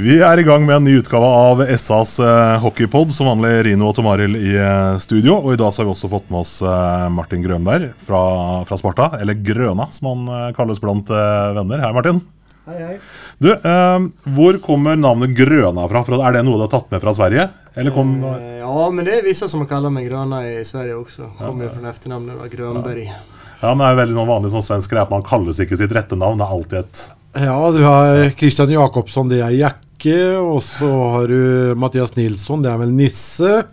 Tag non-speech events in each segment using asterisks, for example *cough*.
Vi er i gang med en ny utgave av SAs eh, hockeypod. Som vanlig Rino og Tomaril i eh, studio. Og i dag så har vi også fått med oss eh, Martin Grønberg fra, fra Sparta. Eller Grøna, som han kalles blant venner. Hei, Martin. Hei, hei. Du, eh, Hvor kommer navnet Grøna fra? For Er det noe du har tatt med fra Sverige? Eller kom Eh, Ja, men det er visse som kaller meg Grøna i Sverige også. Kommer ja, från efternamnet Grønberg Grönberg. Ja, men Det er veldig noen vanlig sånn svensk greie at man kalles ikke sitt rette navn. Det er alltid et Ja, du har Christian Jakobsson, det er Jakke. Og så har du Mathias Nilsson, det er vel Nisse.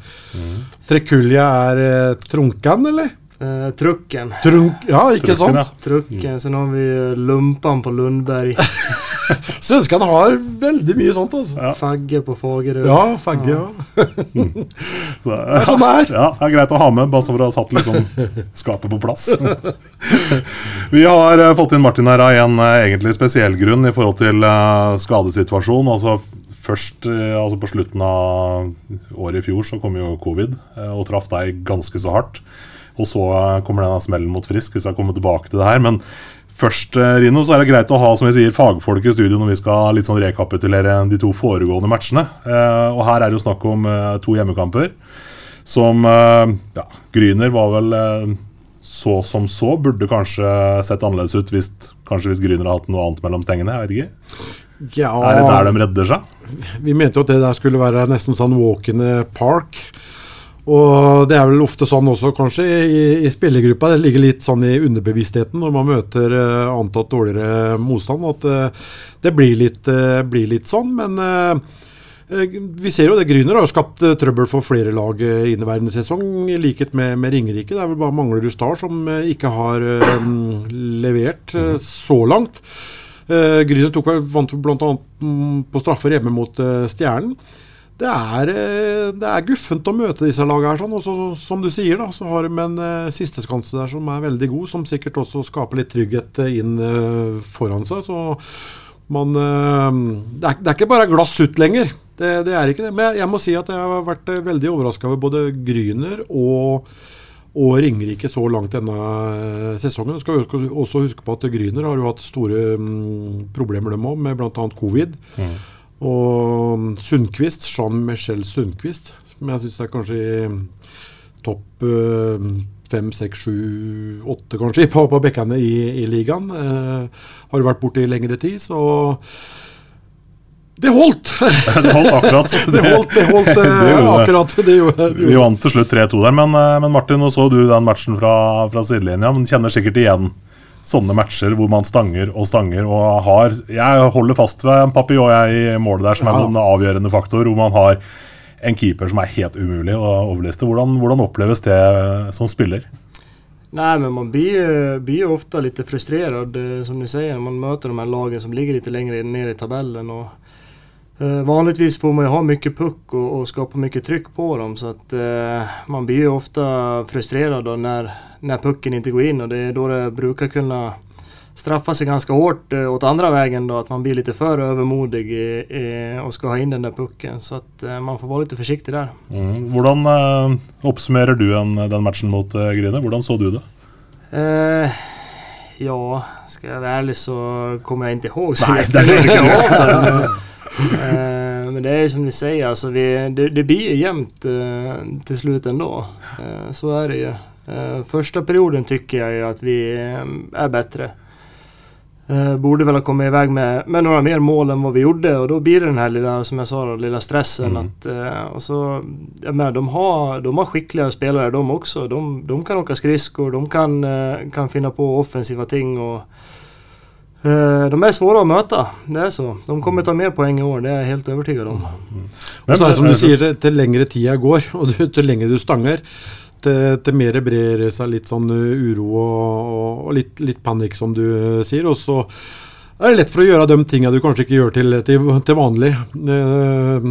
Trekulja er eh, Trunkan, eller? Eh, trukken. Trunk, ja, ikke Trukken, sant? Trucken. Sen har vi Lumpan på Lundberg. *laughs* *laughs* Svenskene har veldig mye sånt, altså. Ja. Fagge på Fagerø. Ja, fagge, ja. *laughs* så, sånn det er. Ja, det er greit å ha med, bare så for å ha satt liksom skapet på plass. *laughs* Vi har eh, fått inn Martin her av en eh, egentlig spesiell grunn i forhold til eh, skadesituasjon. Altså Først altså på slutten av året i fjor så kom jo covid og traff deg ganske så hardt. Og så kommer denne smellen mot Frisk, hvis jeg kommer tilbake til det her. Men først, eh, Rino, så er det greit å ha som vi sier, fagfolk i studio når vi skal litt sånn rekapitulere de to foregående matchene. Eh, Og her er det jo snakk om eh, to hjemmekamper som ja, Gryner var vel så som så. Burde kanskje sett annerledes ut hvis, kanskje hvis Gryner hadde hatt noe annet mellom stengene. Jeg vet ikke. ja. Er det der de redder seg? Vi mente jo at det der skulle være nesten sånn walk in the park. Og det er vel ofte sånn også, kanskje, i, i spillergruppa. Det ligger litt sånn i underbevisstheten når man møter uh, antatt dårligere motstand. At uh, det blir litt, uh, blir litt sånn. Men vi ser jo det. Gryner har skapt trøbbel for flere lag inneværende sesong, i likhet med, med Ringerike. Det er vel bare Manglerud Star som ikke har levert eh, så langt. Gryner tok vant bl.a. Mm, på straffer hjemme mot Stjernen. Det er, eh, det er guffent å møte disse lagene her, sånn. og som du sier, da, så har de en uh, sisteskanse der som er veldig god, som sikkert også skaper litt trygghet eh, inn uh, foran seg. Så man uh, det, er, det er ikke bare glass ut lenger. Det, det er ikke det. Men jeg, må si at jeg har vært eh, veldig overraska over både Gryner og og Ringerike så langt denne sesongen. Du Skal også huske på at Gryner har jo hatt store um, problemer dem òg, med bl.a. covid. Og Sundquist, Jean-Michel Sundquist, som jeg syns er kanskje topp eh, fem, seks, sju, åtte kanskje på, på bekkene i, i ligaen. Eh, har vært borte i lengre tid, så det holdt! *laughs* Det holdt akkurat. *laughs* det holdt, det holdt eh, *laughs* Det gjorde det. akkurat. Det gjorde, det Vi vant til slutt 3-2 der, men, eh, men Martin, nå så du den matchen fra, fra sidelinja. Men kjenner sikkert igjen sånne matcher hvor man stanger og stanger og har Jeg holder fast ved en papillon jeg i målet der som er en sånn avgjørende faktor, hvor man har en keeper som er helt umulig å overliste. Hvordan, hvordan oppleves det som spiller? Nei, men man blir ju, blir ofte litt frustrert, eh, som du sier, når man møter de her lagen som ligger litt lenger ned i tabellen. Och, eh, vanligtvis får man ju ha mycket puck och, och skapa mycket tryck på dem, så att uh, man blir ju ofta frustrerad då när, när pucken inte går in och det är då det brukar kunna straffa sig ganska hårt uh, åt andra vägen då, att man blir lite för övermodig eh, och ska ha in den där pucken. Så att eh, man får vara lite försiktig där. Mm. Hvordan eh, oppsummerer du en, den matchen mot uh, Grine? Hvordan så du det? Eh, ja, skal jeg være ærlig så kommer jeg ikke ihåg så av det. *laughs* *laughs* Eh, men det är jo som ni säger, alltså vi, det, det blir ju jämnt eh, till slut ändå. Eh, så är det ju. Eh, första perioden tycker jag ju att vi Er är bättre. Eh, borde väl ha kommit iväg med, med några mer mål än vad vi gjorde och då blir det den här lilla, som jag sa då, lilla stressen. Mm. Att, och så, jag menar, de, har, de har skickliga spelare de också. De, de kan åka skridskor, de kan, kan finna på offensiva ting. Och, eh, de er svåre å møte. det er så. De kommer ta mer poeng i år, det er jeg helt overbevist om. Og så er det som eh, du sier, til- til lengre tida går, *laughs* og du, til lenger du stanger, til, til mer brer seg litt sånn uh, uro og, og, litt, litt panikk, som du sier. Og så det er lett for å gjøre de tingene du kanskje ikke gjør til, til, til vanlig. Eh,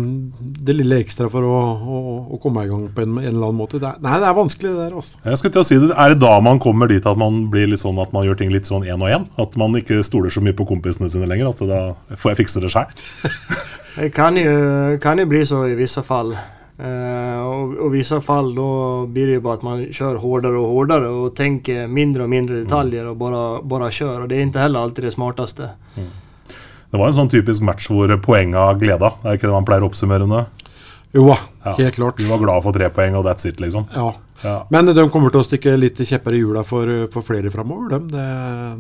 Det lille ekstra for å, å, å komme i gang på en, en eller annen måte. Det er, nei, det er vanskelig det der. Også. Jeg skulle til å si det, Er det da man kommer dit at man blir litt sånn at man gjør ting litt sånn én og én? At man ikke stoler så mye på kompisene sine lenger? At da får jeg fikse det sjøl? *laughs* Det kan jo, kan jo bli så i visse fall. Eh, och, och vissa fall då blir det ju bara att man kör hårdare och hårdare och tänker mindre och mindre detaljer och bara, bara kör. Och det är inte heller alltid det smartaste. Det var en sånn typisk match hvor poenga gleda. Er det ikke det man pleier å oppsummere det? Jo da, Ja. helt klart. Du var glad for tre poeng, og that's it, liksom. Ja. Ja. Men de kommer til å stikke litt kjepper i hjula for, for flere framover, dem. Det,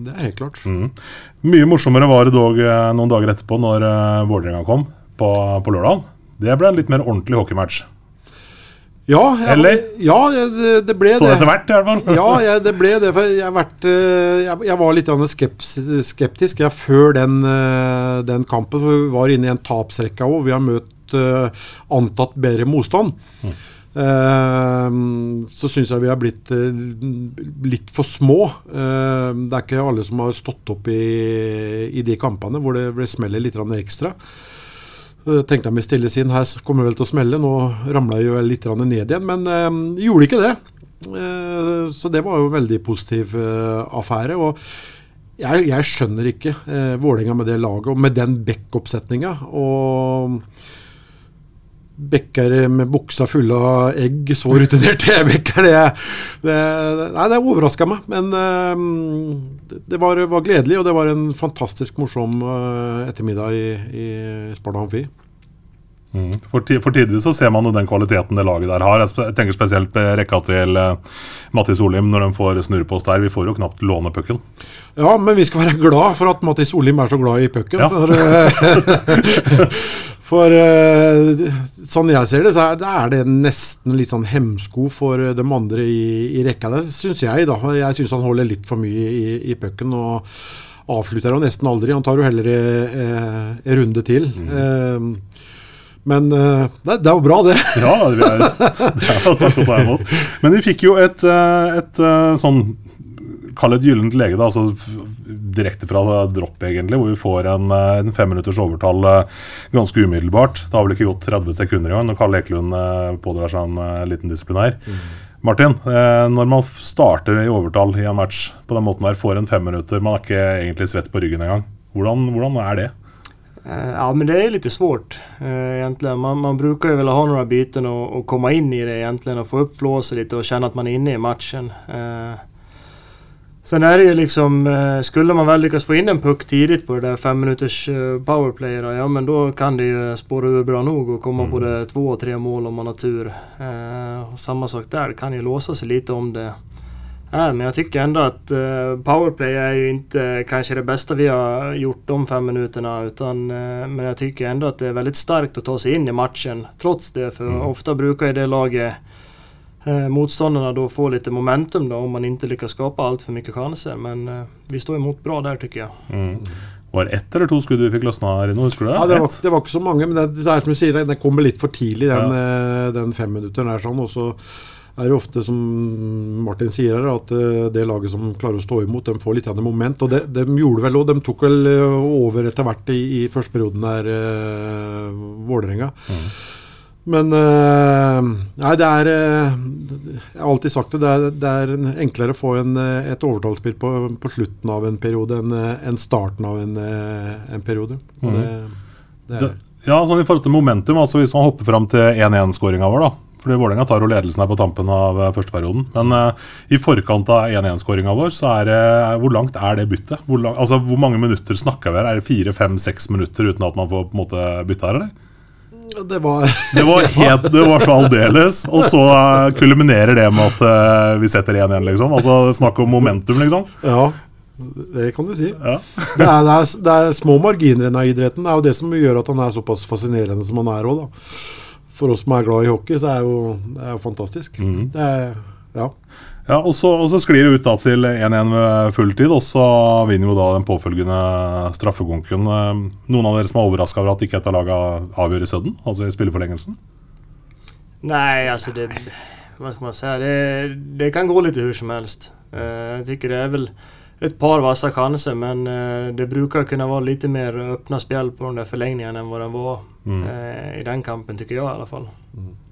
det er helt klart. Mm. Mye morsommere var det dog eh, noen dager etterpå, når uh, Vålerenga kom på, på lørdag. Det ble en litt mer ordentlig hockeymatch. Ja, jeg, Eller? ja det, det ble så det. etter hvert, i hvert fall. Ja, jeg, det ble det. For jeg, vært, eh, jeg, jeg var litt skeptisk før den, eh, den kampen. For vi var inne i en tapsrekke òg. Vi har møtt uh, antatt bedre motstand. Eh, så syns jeg vi har blitt uh, litt for små. Det er ikke alle som har stått opp i, i de kampene hvor det smeller litt ekstra. Så tenkte jeg med stille sinn, her kommer det vel til å smelle. Nå ramla jeg jo litt ned igjen, men eh, gjorde ikke det. Eh, så det var jo en veldig positiv eh, affære. og jeg, jeg skjønner ikke eh, Vålerenga med det laget og med den backup-setninga. Og bekker med buksa fulle av egg, så rutinerte bekker, det, det, nei, det overraska meg. Men uh, det, var, var gledelig, og det var en fantastisk morsom uh, ettermiddag i, i Sparta Amfi. Mm. For, for tidvis så ser man jo den kvaliteten det laget der har. Jeg tenker spesielt på rekka til uh, Matti Solim når de får snurre på oss der. Vi får jo knapt låne pucken. Ja, men vi skal være glad for at Mattis Olim er så glad i pucken. Ja. For, *laughs* for eh, sånn jeg ser det, så er, det nesten litt sånn hemsko for de andre i, i rekka. Det syns jeg, da. Jeg syns han holder litt for mye i, i pucken. Og avslutter jo nesten aldri. Han tar jo heller eh, en runde til. Eh, men eh, det, det er jo bra, det. Ja, det er, det er jo takk å ta imot. Men vi fikk jo et, eh, et eh, sånn Kall det et gyllent lege, da, altså direkte fra dropp, egentlig, hvor vi får en, eh, en femminutters overtall eh, ganske umiddelbart. Det har vel ikke gått 30 sekunder engang når Kalle Ekelund eh, pådrar seg en liten disiplinær. Martin, eh, når man starter i overtall i en match på den måten der, får en femminutter, man er ikke egentlig svett på ryggen engang. Hvordan, hvordan er det? Ja, men det är lite svårt egentligen. Man, man brukar ju vilja ha några byten och, och komma in i det egentligen och få upp flåset lite och känna att man är inne i matchen. Eh, sen är det ju liksom, eh, skulle man väl lyckas få in en puck tidigt på det där fem minuters eh, powerplay då, ja men då kan det ju spåra ur bra nog och komma både två och tre mål om man har tur. Eh, samma sak där, kan ju låsa sig lite om det är. Men jag tycker ändå att eh, powerplay är ju inte kanske det bästa vi har gjort de fem minuterna. Utan, eh, men jag tycker ändå att det är väldigt starkt att ta sig in i matchen trots det. För ofta brukar ju det laget eh, motståndarna då får lite momentum då om man inte lyckas skapa allt för mycket chanser. Men eh, vi står emot bra där tycker jag. Mm. Var det ett eller to skudd du fikk løsna, nå, Husker du det? Ja, det var, det var ikke så mange, men det, det er som du sier, det- den kommer litt for tidlig, den, ja. den femminutteren der. Sånn, og så er det ofte, som Martin sier her, at eh, det laget som klarer å stå imot, de får litt grann moment. Og det, de gjorde vel òg. De tok vel eh, over etter hvert i, i første perioden der, eh, Vålerenga. Men eh, Nei, det er eh, Jeg har alltid sagt det. Det er, det er enklere å få en, eh, et overtallsspill på, på slutten av en periode enn en starten av en, en periode. Og det, det er, Det, ja, sånn i forhold til momentum, altså hvis man hopper fram til 1-1-skåringa vår, da. Fordi Vålerenga tar jo ledelsen her på tampen av første perioden. Men uh, i forkant av 1-1-skåringa vår, så er det Hvor langt er det byttet? Hvor, lang, altså, hvor mange minutter snakker vi her? Er det fire, fem, seks minutter uten at man får på en måte bytta her, eller? Det var *laughs* Det var, helt, det var så aldeles. Og så eh, kulminerer det med at eh, vi setter 1-1, liksom. Altså snakk om momentum, liksom. Ja, det kan du si. Ja. Det er, det, er, det er små marginer i denne idretten. Det er jo det som gjør at han er såpass fascinerende som han er òg, da. For oss som er glad i hockey, så er jo, det er jo fantastisk. Det er, ja. Ja, og så, og så sklir det ut da til 1-1 ved fulltid, og så vinner jo da den påfølgende straffekonken. Eh, Noen av dere som er overraska over at ikke et av lagene avgjør i sudden, altså i spilleforlengelsen? Nei, altså det... Hva skal man si? Det, det kan gå litt hvor som helst. Jeg jag tycker det er vel et par vassa sjanser, men det det å kunne være litt mer åpne spill på de forlengningen enn än den det var Mm. eh, i den kampen tycker jeg i alle fall. Og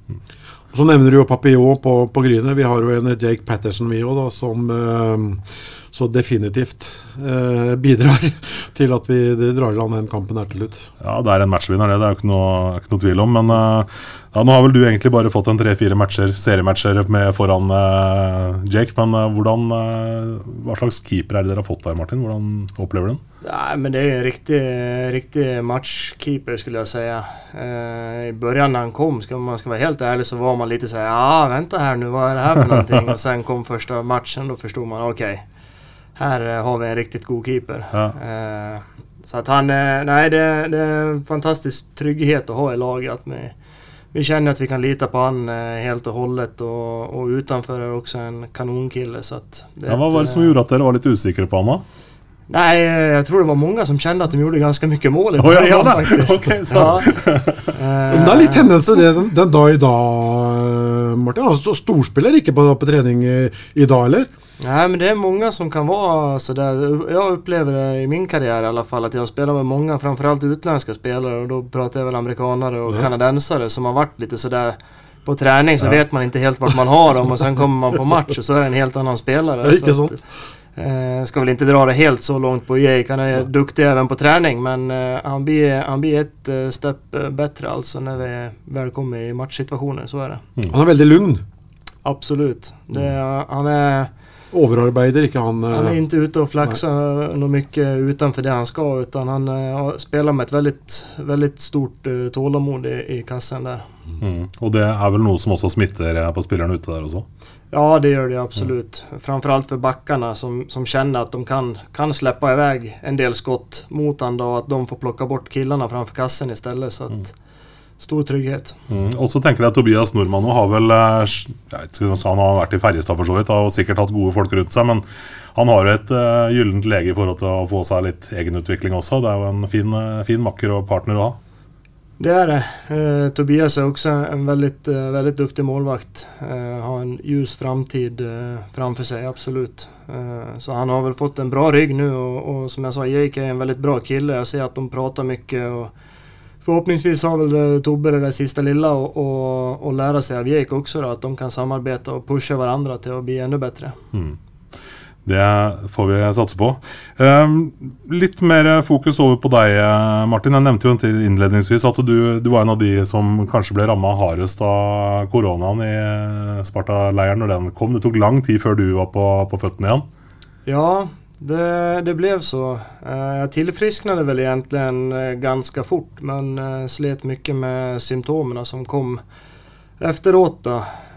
Så nevner du jo Papillon på, på Gryne. Vi har jo en Jake Patterson vi òg, som eh, så definitivt eh, bidrar *laughs* til at vi drar i land den kampen her til slutt. Ja, det er en matchvinner, det. Det er jo ikke noe, ikke noe tvil om. Men eh, ja, nå har vel du egentlig bare fått en tre-fire matcher, seriematcher med foran eh, Jake. Men eh, hvordan, eh, hva slags keeper er det dere har fått der, Martin? Hvordan opplever du den? Nei, men det er en riktig, riktig matchkeeper skulle jeg si. Eh, I begynnelsen da han kom, skal man skal være helt ærlig, så var man litt sånn ja vent her, nå, hva er det her for noe? Og sen kom første matchen, da forsto man, okej, här eh, har vi en riktigt god keeper. Ja. Eh, så att han, eh, nej det, det är en fantastisk trygghet att ha i laget. Vi, vi känner att vi kan lita på han helt och hållet och, och utanför är också en kanonkille. Så att det Ja, hva var det som gjorde at dere var litt usikre på han da? Nej, jeg jag tror det var många som kände att de gjorde ganska mycket mål i jag ja, faktiskt. Så. ja. *laughs* *laughs* Men det er litt tendens det den, den dag i dag, Martin. Altså, storspiller ikke på, på trening i, i dag, eller? Nej, men det är många som kan vara sådär. Jag upplever det i min karriär i alla fall att jag spelar med många, framförallt utländska spelare och då pratar jag väl amerikanare och kanadensare som har varit lite sådär på träning så Ja. vet man inte helt vart man har dem och sen kommer man på match och så är det en helt annan spelare. Ja, Så att. Eh, ska väl inte dra det helt så långt på Jake. Han är duktig även på träning men eh, han, blir, han blir ett eh, steg eh, bättre alltså när vi väl kommer i matchsituationer. Så är det. Han er veldig lugn. Absolut. Det, han, är, Overarbeider, ikke han han är ikke inte ute och flaxar något mycket utanför det han ska utan han uh, spelar med ett väldigt, väldigt stort uh, tålamod i, i kassen där. Mm. Og det er vel noe som også smitter eh, på spillerne ute der også? Ja, det gör det absolut. Framförallt för backarna som, som känner att de kan, kan släppa iväg en del skott mot han da, att de får plocka bort killarna framför kassen istället. Så att, Stor trygghet. Mm. Og så tenker jeg at Tobias Nordmann har vel eh, jeg vet ikke, Han har vært i Ferjestad for så vidt og sikkert hatt gode folk rundt seg, men han har jo et uh, gyllent lege i forhold til å få seg litt egenutvikling også. Det er jo en fin, eh, fin makker og partner å ha. Det er det. Uh, Tobias er også en veldig, uh, veldig duktig målvakt. Uh, har en ljus framtid framför seg, absolutt så han har vel fått en bra rygg nu og, og, som jeg sa, Jake er en veldig bra kille. Jeg ser at de prater mye. och förhoppningsvis har väl eh, Tobbe det där sista lilla och, och, och lära sig av Jake också då, att de kan samarbeta och pusha varandra till att bli ännu bättre. Mm. Det får vi satse på. Um, litt mer fokus over på deg, eh, Martin. Jeg nevnte jo innledningsvis at du, du var en av de som kanskje ble ramma hardest av koronaen i Sparta-leiren når den kom. Det tok lang tid før du var på, på føttene igjen. Ja, det, det blev så. Jeg Jag tillfrisknade väl egentligen eh, ganska fort men eh, slet mycket med symptomen som kom efteråt. Då.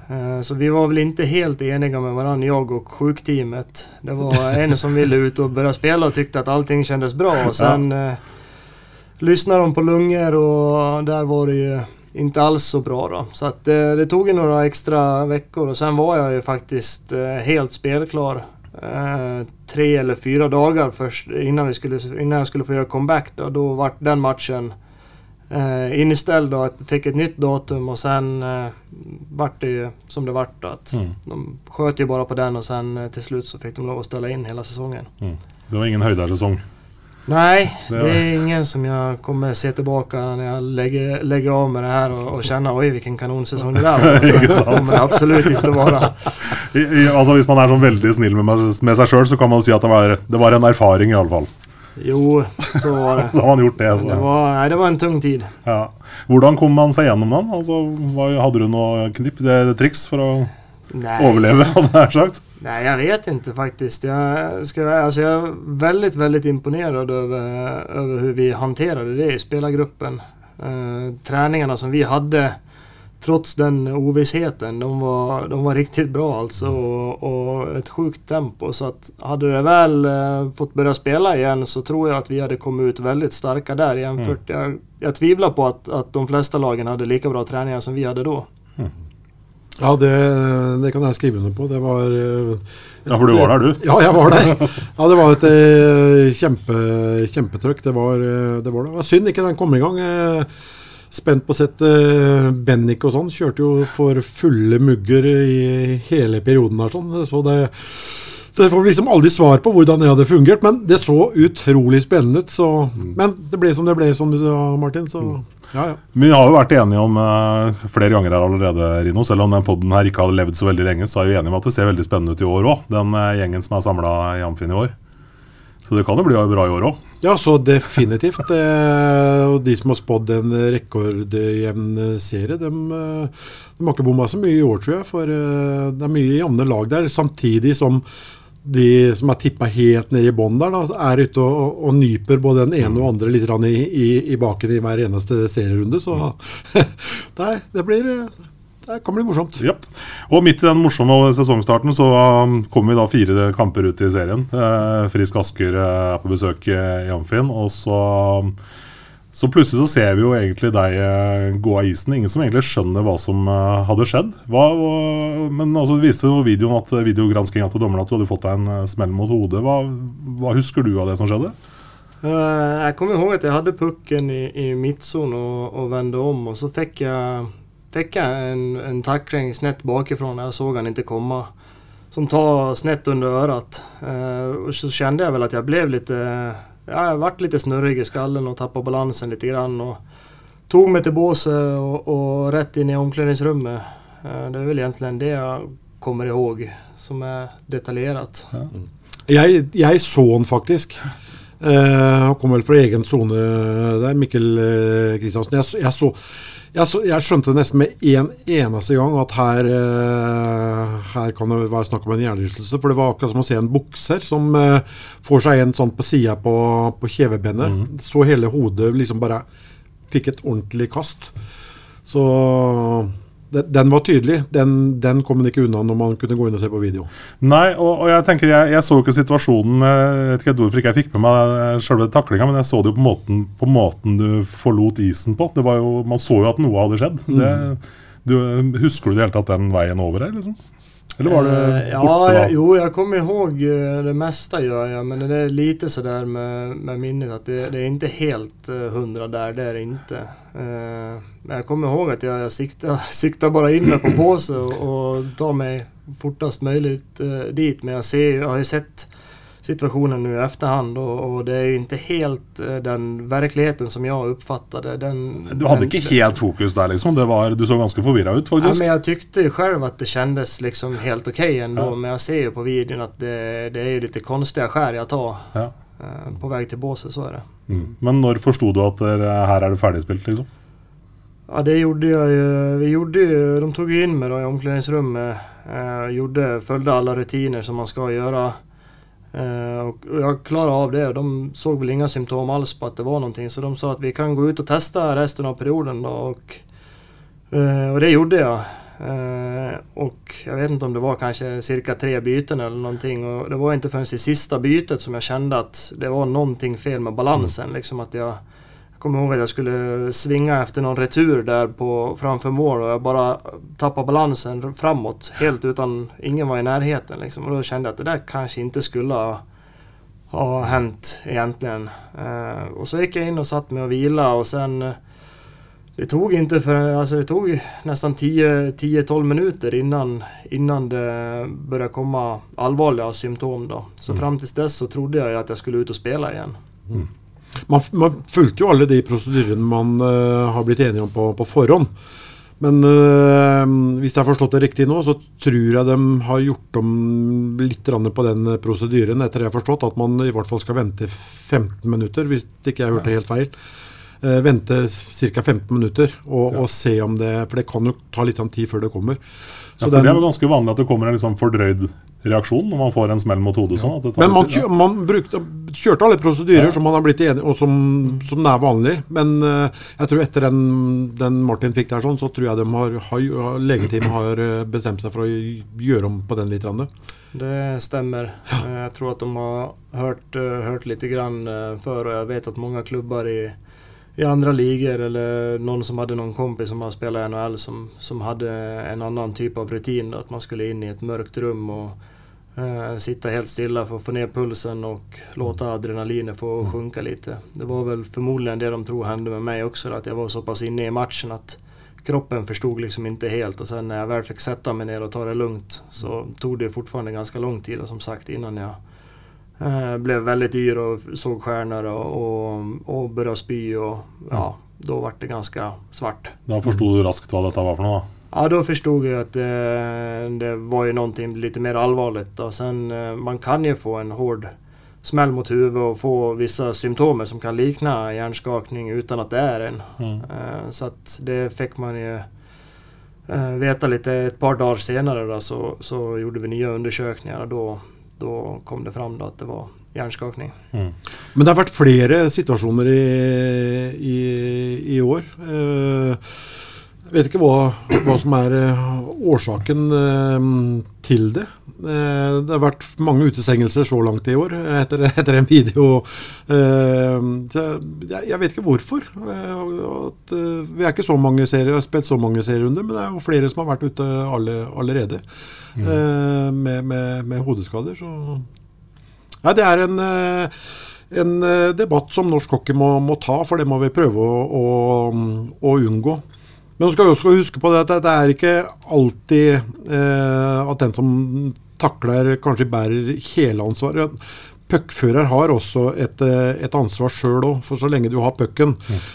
Eh, Så vi var väl inte helt eniga med varandra, jag och sjukteamet. Det var *laughs* en som ville ut och börja spela och tyckte att allting kändes bra och sen eh, lyssnade de på lungor och där var det ju inte alls så bra då. Så att det, det tog ju några extra veckor och sen var jag ju faktiskt eh, helt spelklar. Eh, tre eller fyra dagar först innan, vi skulle, innan jag skulle få göra comeback då. Då var den matchen eh, inställd och fick ett nytt datum och sen eh, vart det ju som det vart då. Att Mm. De sköt ju bara på den och sen eh, till slut så fick de lov att ställa in hela säsongen. Det var ingen høydersesong. Nej, Det er är ingen som jag kommer se tillbaka när jag lägger, lägger av med det här och, och känna oj vilken kanonsäsong det där var. *laughs* Det kommer det absolut inte vara. I, i, altså Hvis man er sånn veldig snill med, med seg sjøl, så kan man si at det var, det var en erfaring, i alle fall. Jo, så var *laughs* det. Da har man gjort det. Det var, nei, det var en tung tid. Ja. Hvordan kom man seg gjennom den? Altså, hva, hadde du noe knipp, det, triks for å nei. overleve, hadde jeg sagt? Nej, jag vet inte faktiskt. Jag, ska, alltså jag är väldigt, väldigt imponerad över, över hur vi hanterade det i spelargruppen. Eh, träningarna som vi hade trots den ovissheten, de var, de var riktigt bra alltså och, och ett sjukt tempo. Så att hade det väl eh, fått börja spela igen så tror jag att vi hade kommit ut väldigt starka där jämfört. Jag, jag tvivlar på att, att de flesta lagen hade lika bra träningar som vi hade då. Ja, det, det kan jeg skrive under på. Det var et, Ja, for du var der, du. Ja, jeg var der. Ja, det var et eh, kjempe, kjempetrøkk. Det var, eh, det var det. Det var synd ikke den kom i gang. Eh, Spent på å sette eh, Bennik og sånn. Kjørte jo for fulle mugger i hele perioden her, sånn. Så det Så jeg får liksom aldri svar på hvordan det hadde fungert, men det så utrolig spennende ut. Så, men det ble som det ble, som du sa, Martin. Så ja, ja. Vi har jo vært enige om uh, flere ganger her allerede, Rino. Selv om den podden her ikke har levd så veldig lenge, så er vi enige om at det ser veldig spennende ut i år òg. Den uh, gjengen som er samla i Amfin i år. Så det kan jo bli bra i år òg. Ja, så definitivt. Eh, og de som har spådd en rekordjevn serie, de, de har ikke bomma så mye i år, tror jeg. For det er mye jevne lag der. Samtidig som de som er tippa helt ned i bånn der, da, er ute og, og, nyper både den ene og andre litt i, i, i, baken i hver eneste serierunde. Så *laughs* nei, det blir det kan bli morsomt. Ja. Og midt i den morsomme sesongstarten så um, kommer vi da fire kamper ut i serien. Eh, Frisk Asker eh, er på besøk i Amfin. Og så um, så plutselig så ser vi jo egentlig deg eh, gå av isen. Ingen som egentlig skjønner hva som eh, hadde skjedd. Hva, men altså, det viste jo videoen at videogranskinga til dommerne at du hadde fått deg en eh, smell mot hodet. Hva, hva, husker du av det som skjedde? jeg kommer ihåg at jeg hadde pucken i, i midtsonen og, og vende om, og så fikk jeg, fikk jeg en, en takling snett bakifra. Jeg så han ikke komme. Som tar snett under øret. og så kjente jeg vel at jeg ble litt ja, jeg har vært litt snurrig i skallen og tappa balansen litt. Og tok meg til båset og, og, rett inn i omkledningsrommet. Eh, det er vel egentlig det jeg kommer ihåg, som er detaljert. Ja. Jeg, jeg, så han faktisk. Eh, han kom vel fra egen sone der, Mikkel Kristiansen. Eh, jeg, jeg så jeg, så, jeg, skjønte nesten med en eneste gang at her, uh, her kan det være snakk om en hjernerystelse. For det var akkurat som å se en bukser som uh, får seg en sånn på sida på, på kjevebenet. Mm. Så hele hodet liksom bare fikk et ordentlig kast. Så den var tydelig. Den, den kom man ikke unna når man kunne gå inn og se på video. Nei, og, og jeg tenker, jeg, jeg, så ikke situasjonen Jeg vet ikke hvorfor ikke jeg fikk med meg selve taklinga, men jeg så det jo på måten, på måten du forlot isen på. Det var jo, man så jo at noe hadde skjedd. Mm. Det, du, husker du i det hele tatt den veien over her? liksom? Eller var det eh, ja. Jo, jeg kommer ihåg eh, det meste, gör jag, men det er lite sådär med, med minnet at det, det, är inte helt uh, hundra där, det är det inte. Uh, men jag kommer ihåg at jeg, jag *laughs* siktar, siktar bara in mig på påse og och tar meg fortast möjligt uh, dit. Men jeg ser, jag har ju sett situationen nu i efterhand och, och, det är inte helt uh, den verkligheten som jag uppfattade. Den, du hade den, inte helt fokus där liksom? Det var, du såg ganska förvirrad ut faktiskt. Ja, men jag tyckte ju själv att det kändes liksom helt okej okay ändå. Ja. Men jag ser ju på videon att det, det är ju lite konstiga skär jag tar. Ja. Uh, på väg till båset, så är det. Mm. Men när förstod du att det, här är det färdigspilt liksom? Ja, det gjorde jag ju. Vi gjorde ju, de tog in mig då i omklädningsrummet. Eh, gjorde, följde alla rutiner som man ska göra. Uh, och jag klarade av det och de såg väl inga symptom alls på att det var någonting så de sa att vi kan gå ut och testa resten av perioden då och, uh, och det gjorde jag. Uh, och jag vet inte om det var kanske cirka tre byten eller någonting och det var inte förrän i sista bytet som jag kände att det var någonting fel med balansen. Mm. Liksom att jag kommer ihåg att jag skulle svinga efter någon retur där på, framför mål och jag bara tappade balansen framåt helt utan ingen var i närheten. Liksom. Och då kände jag att det där kanske inte skulle ha, ha hänt egentligen. Eh, och så gick jag in och satt mig och vila och sen det tog inte för, alltså det tog nästan 10-12 minuter innan, innan det började komma allvarliga symptom. Då. Så mm. fram tills dess så trodde jag att jag skulle ut och spela igen. Mm. Man, man fulgte jo alle de prosedyrene man uh, har blitt enige om på, på forhånd. Men uh, hvis jeg har forstått det riktig nå, så tror jeg de har gjort om litt på den prosedyren etter jeg har forstått, at man i hvert fall skal vente 15 minutter, hvis ikke jeg hørte helt feil. Uh, vente ca. 15 minutter og, ja. og, se om det For det kan jo ta litt tid før det kommer. Så ja, for den, Det er jo ganske vanlig at det kommer en liksom fordrøyd reaksjon når man får en smell mot hodet. Sånn, Men man, kjør, man brukte, kjørte alle prosedyrer ja. som man har blitt enig og som, som er vanlig. Men uh, jeg tror etter den, den, Martin fikk der, sånn, så tror jeg de har, har, legeteamet har eh, bestemt seg for å gjøre om på den litt. Det stemmer. Ja. Jeg tror at de har hørt, hørt litt grann før, og jeg vet at mange klubber i i andra ligor eller någon som hade någon kompis som har spelat i NHL som, som hade en annan typ av rutin. Då, att man skulle in i ett mörkt rum och eh, sitta helt stilla för att få ner pulsen och låta adrenalinet få mm. sjunka lite. Det var väl förmodligen det de tror hände med mig också. Att jag var så pass inne i matchen att kroppen förstod liksom inte helt och sen när jag väl fick sätta mig ner och ta det lugnt så tog det fortfarande ganska lång tid och som sagt innan jag eh, blev väldigt yr och såg stjärnor och, och, och började spy och ja, då var det ganska svart. Da forsto du raskt hva dette var noe? da? Ja, då förstod jag att det, det var ju någonting lite mer allvarligt. Och sen, eh, man kan ju få en hård smäll mot huvudet och få vissa symptom som kan likna hjärnskakning utan att det är en. Mm. Eh, så att det fick man ju eh, veta lite ett par dagar senare då, så, så gjorde vi nya undersökningar och då, då kom det fram at det var hjerneskakning. Mm. Men det har vært flere situasjoner i, i, i år. Eh, Jeg vet ikke hva, hva som er eh, årsaken eh, til det. Eh, Det har vært mange utestengelser så langt i år eh, etter, *laughs* etter en video. Eh, Jeg, vet ikke hvorfor. Vi er ikke så mange serier, har spilt så mange serierunder, men det er jo flere som har vært ute alle, allerede mm. med, med, med hodeskader. Så Nei, det er en, en debatt som norsk hockey må, må ta, for det må vi prøve å, å, å unngå. Men så skal vi også huske på det at det- det er ikke alltid eh, at den som takler, kanskje bærer hele ansvaret. Puckfører har også et, eh, et ansvar sjøl òg, for så lenge du har pucken,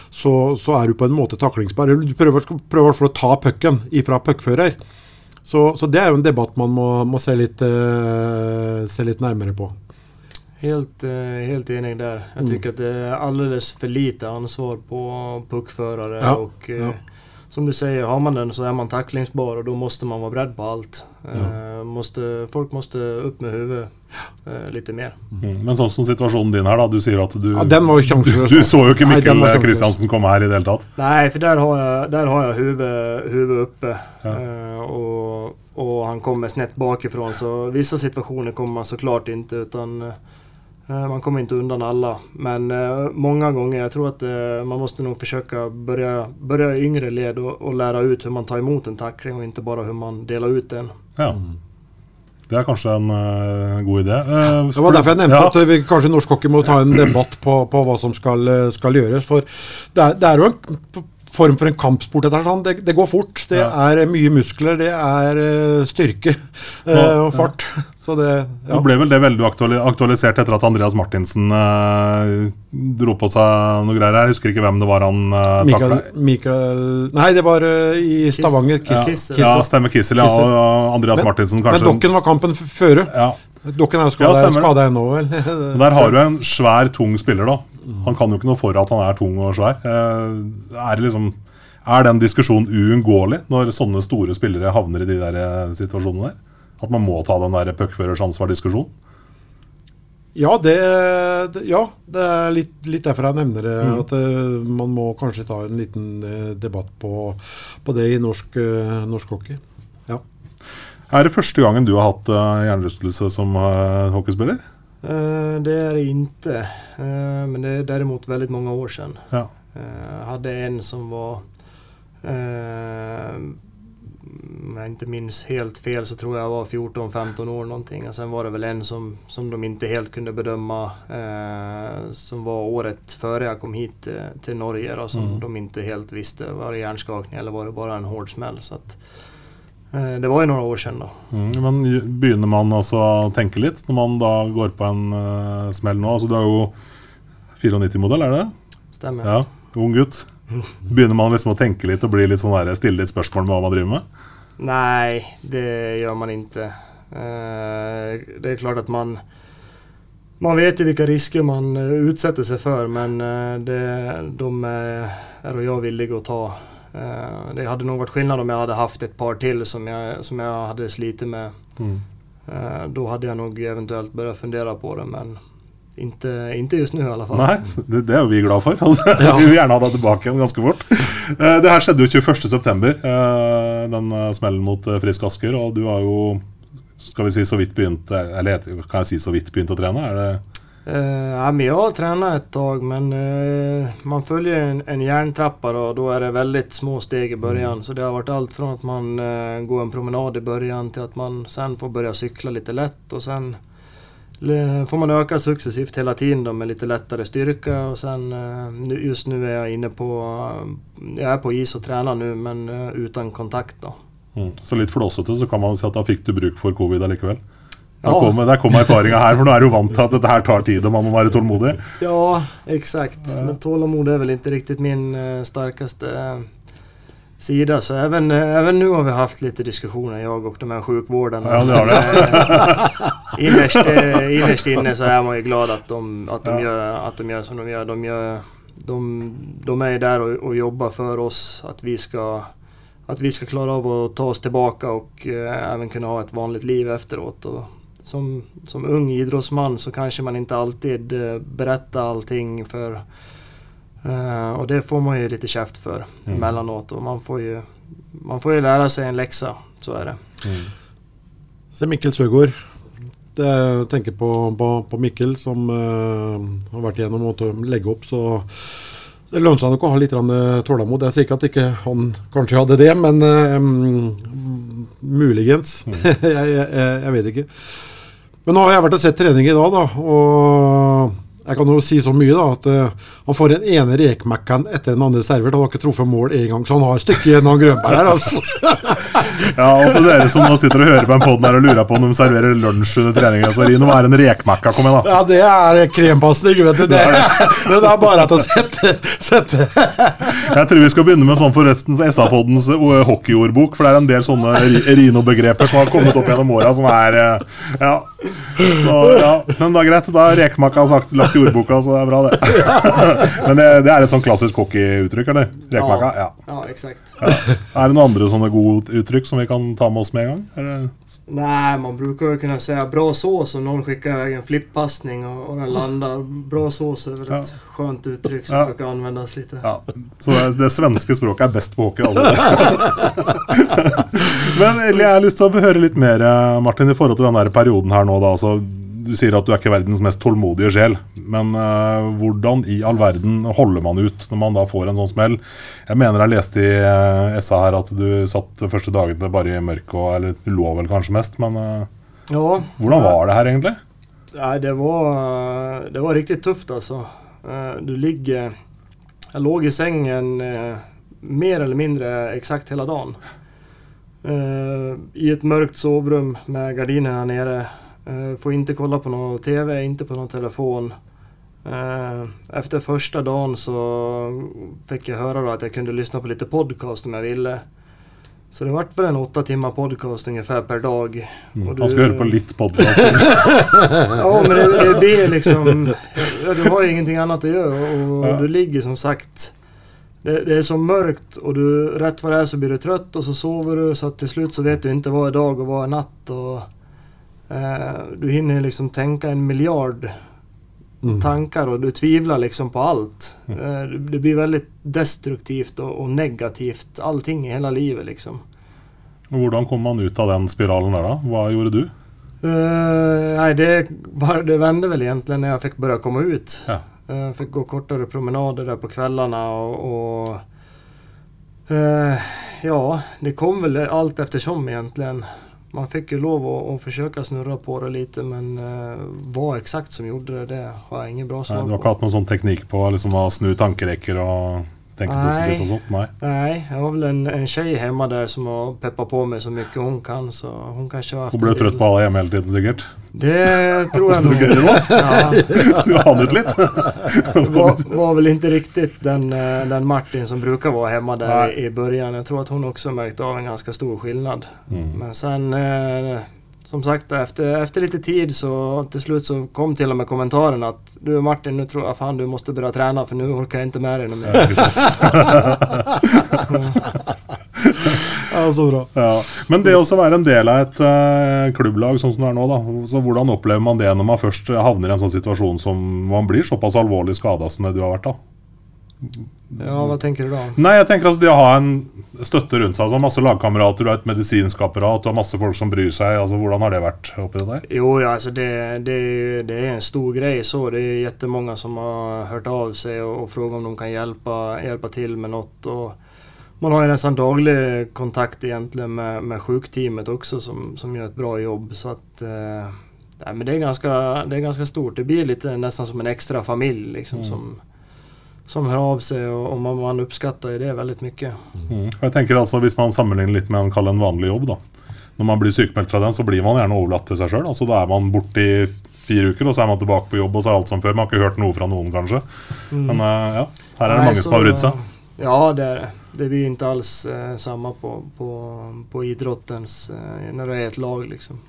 så, så er du på en måte taklingsbar. Du prøver, prøver å ta pucken ifra puckfører. Så, så det er jo en debatt man må, må se, litt, uh, se litt nærmere på. Helt, uh, helt enig der. Jeg syns Mm. det er alldeles for lite ansvar på puckførere. Ja, og uh, ja. Som du säger, har man den så är man tacklingsbar och då måste man vara beredd på allt. Eh, måste, folk måste upp med huvudet eh, litt mer. Mm. Men sånn som situasjonen din her, da. Du sier at du Ja, den var jo sjanseløs. Du, du så jo ikke Mikkel Nei. Kristiansen komme her i det hele tatt. Nei, for der har jeg, där har jag huvudet, huvudet uppe. Ja. Eh, og, og, han kommer snett bakifrån. Så visse situasjoner kommer man såklart ikke, utan eh, man kommer inte undan alla. Men eh, många gånger, jag tror att eh, man måste nog försöka börja, börja i yngre led och, och lära ut hur man tar emot en tackling och inte bara hur man delar ut den. Ja. Det er kanskje en uh, god idé. Uh, Det var derfor jeg nevnte ja. at vi kanskje norsk hockey må ta en debatt på, på hva som skal, eh, skal gjøres. For det er, det er jo en form for en kampsport. Dette, sånn. det, det går fort. Det Ja. er mye muskler, det er eh, styrke *laughs* eh, Ja, og fart. *laughs* Så det ja. det ble vel det veldig aktualisert etter at Andreas Martinsen eh, dro på seg noe greier her. Jeg husker ikke hvem det var han eh, Mikael. Mikael Nei, det var uh, i Stavanger. Kiss- Ja, Kissel. Ja, stemmer Kissel, ja. Og Andreas Men- Martinsen Men Dokken var kampen føre. Ja. Dokken er jo skada ja, ennå, vel. *laughs* Der har du en svær, tung spiller, da. Han kan jo ikke noe for at han er tung og svær. Eh, er, liksom, er den diskusjonen uunngåelig når sånne store spillere havner i de der eh, situasjonene der? At man må ta den der puckførers ansvar-diskusjonen? Ja, det, ja, det er litt, litt derfor jeg nevner det. Mm. At eh, man må kanskje ta en liten debatt på, på det i norsk, norsk hockey. Ja. Er det første gangen du har hatt hjernerystelse som hockeyspiller? Eh, det är det inte. Eh, men det är däremot väldigt många år sedan. Ja. Eh, Jag hade en som var, om jag inte minns helt fel så tror jag var 14-15 år någonting. Och sen var det väl en som, som de inte helt kunde bedöma eh, som var året före jag kom hit til till Norge då, som Mm. de inte helt visste. Var det hjärnskakning eller var det bara en hård smäll? Så att, eh, det var jo noen år siden, da. Mm, men begynner man altså å tenke litt når man da går på en uh, smell nå? Altså Du er jo 94-modell, er det Stemmer. Ja, ung gutt. Begynner man liksom å tenke litt og bli litt sånn der, stille litt spørsmål med hva man driver med? Nei, det gjør man ikke. Uh, det er klart at man man vet jo hvilke risker man utsetter seg for, men eh, det, de er og jeg villige å att ta. Eh, det hade nog varit skillnad om jag hade haft ett par till som jag, som jag hade slitit med. Mm. Eh, då hade jag nog eventuelt börjat fundera på det men inte, inte just nå i hvert fall. Nei, det, det er jo vi glad for. *laughs* Altså, Vi vil gjerne ha deg tilbake igjen ganske fort. Eh, det her skjedde jo 21.9., uh, den smellen mot Frisk Asker. Og du har jo, skal vi si, så vidt begynt Eller kan jeg si så vidt begynt å trene? Er det Ja, men har trent et tag men uh, man følger en, en jerntrappe, og da er det veldig små steg i början. Så det har vært alt fra at man uh, går en promenad i begynnelsen, til at man sen får begynne å sykle litt lett. Og sen får man øke suksessivt hele tiden da, med litt lettere styrke. Og sen just nå er jeg inne på, jag är på is og trener nå, men uten utan kontakt da. Mm. Så litt flåsete så kan man si at da fikk du bruk for covid allikevel. Ja. kom, der kom erfaringa her, for nå er du vant til at dette her tar tid og man må være tålmodig. Ja, exakt. Men tålamod er väl inte riktigt min uh, starkaste uh, sida. Så även, uh, även nu har vi haft lite diskussioner, jag och de här sjukvårdarna. Ja, det har det. Eh, innerst, eh, innerst inne så är man ju glad att de, att de, Ja. gör, att de gör som de gör. De, gör, de, de är där och, och jobbar för oss, att vi ska att vi ska klara av att ta oss tillbaka och eh, även kunna ha ett vanligt liv efteråt. Och som, som ung idrottsman så kanske man inte alltid eh, berättar allting för Uh, och det får man ju lite käft för Mm. emellanåt och man får ju man får ju lära sig en läxa, så är det. Se Mikkel Søgaard. Det, jeg tenker på, på, på Mikkel som uh, har vært igjennom å legge opp, så det lønner seg nok å ha litt eh. Jeg sier ikke at ikke han kanskje hadde det, men eh, mm, muligens. Mm. jeg, jeg, jeg vet ikke. Men nå har jeg vært og sett trening i dag, da, og jeg kan jo si så mye da, at uh, han får den ene rekmekkan etter den andre servert. Han har ikke truffet mål én gang, så han har et stykke igjen av Grønberg her, altså. *laughs* Ja, og til dere som nå sitter og hører på en podd og lurer på om de serverer lunsj under trening, så Rino, hva er en rekmakka? Kom igjen, da. Ja, det er krempasning, vet du. Det, *laughs* det er bare at å sette, sette. *laughs* Jeg tror vi skal begynne med sånn forresten SA-poddens eh, hockeyordbok, for det er en del sånne Rino-begreper som har kommet opp gjennom åra, som er eh, Ja. Så, ja. Men da greit, da er rekmakka sagt lagt i ordboka, så det er bra, det. *laughs* Men det, det er et sånn klassisk hockeyuttrykk, eller? Rekmakka? Ja. Ja, ja. Er det noen andre sånne gode uttrykk som vi kan ta med oss med en gang? Eller? Nei, man bruker jo kunne si bra sås om noen skikker en flipppassning og, og, den lander. Bra sås är et Ja. skjønt uttrykk som Ja. bruker anvendes litt. Ja, så det, det svenske språket er best på hockey. Altså. *laughs* Men jeg har lyst til å høre litt mer, eh, Martin, i forhold til den der perioden her nå. Da. Altså, du sier at du er ikke verdens mest tålmodige sjel. Men uh, hvordan i all verden holder man ut når man da får en sånn smell? Jeg mener jeg leste i uh, SA her at du satt de første dagene bare i mørket, og- eller du lå vel kanskje mest. Men uh, Ja, hvordan var det her egentlig? Nei, det, var, det var riktig tufft alltså. Eh, Du ligger... Jeg låg i sängen eh, mer eller mindre eksakt hele dagen. Eh, I et mørkt sovrum med gardiner her Eh, Får inte kolla på någon TV, inte på någon telefon. Eh, Efter första dagen så fick jag höra då att jag kunde lyssna på lite podcast om jag ville. Så det vart väl en åtta timmar podcast ungefär per dag. Och Man skal du- høre på litt podcast. *laughs* Ja, men det, det blir liksom... Ja, du har ju ingenting annat att göra och Ja. du ligger som sagt... Det, det är så mörkt och du, rätt vad det är så blir du trött och så sover du så att till slut så vet du inte vad är dag och vad är natt. Och, eh, du hinner liksom tenke en milliard Mm. tanker, og du tviler liksom på alt. Eh, det- blir veldig destruktivt og, og, negativt allting i hele livet liksom. Hvordan kom man ut av den spiralen der, da? Hva gjorde du? Uh, nei, det, var, det vende vel egentlig når jeg fikk begynne å komme ut. Ja. Uh, fikk gå kortere promenader der på kveldene og, og uh, ja, det kom vel alt eftersom egentligen. Man fick ju lov att, att försöka snurra på det lite men uh, vad exakt som gjorde det, det har jag ingen bra Nei, på. du har ikke hatt noen sånn teknikk på liksom, å snu tankerekker og tenke positivt og sånt? Nei. Nei, jeg har vel en, en tjej hjemme der som har peppat på meg så mye hun kan så Hun kanskje har haft Hun ble trøtt på alle hjemme hele tiden, sikkert. Det tror jag *laughs* nog. Ja. *laughs* Du ut litt? var, var väl inte riktigt den, eh, den Martin som brukar vara hemma där Nej. i, början. Jag tror att hon också märkt av en ganska stor skillnad. Mm. Men sen, eh, som sagt, efter, efter lite tid så till slut så kom till och med kommentaren att du Martin, nu tror jag fan du måste börja träna för nu orkar jag inte med dig mer. *laughs* Ja, så bra. Ja. Men det å være en del av et uh, klubblag sånn som det er nå, da. Så hvordan opplever man det når man først havner i en sånn situasjon som man blir såpass alvorlig skada som det du har vært, da? Ja, hva tenker du da? Nei, jeg tenker altså det å ha en støtte rundt seg. Altså masse lagkamerater, du har et medisinsk apparat, du har masse folk som bryr seg. Altså Hvordan har det vært oppi det der? Jo, ja, altså det, det, det er en stor greie. så. Det er mange som har hørt av seg og, og spurt om de kan hjelpe, hjelpe til med noe. Och man har ju nästan daglig kontakt egentligen med, med sjukteamet också som, som gör ett bra jobb. Så att, eh, Nej, men det, är ganska, det är ganska stort. Det blir lite nästan som en extra familj liksom, Mm. som, som hör av sig och, och man, man uppskattar ju det väldigt mycket. Mm. Og Jeg tenker altså Hvis man sammenligner litt med en, en vanlig jobb, da. Når man blir sykemeldt fra den, så blir man gjerne overlatt til seg sjøl. Altså, da er man borte i fire uker, og så er man tilbake på jobb, og så er alt som før. Man har ikke hørt noe fra noen, kanskje. Men eh, ja, her er det Nej, mange så- som har brydd seg. Ja, det är det. Det blir ikke alls eh, samma på, på, på idrottens, eh, när det är ett lag liksom.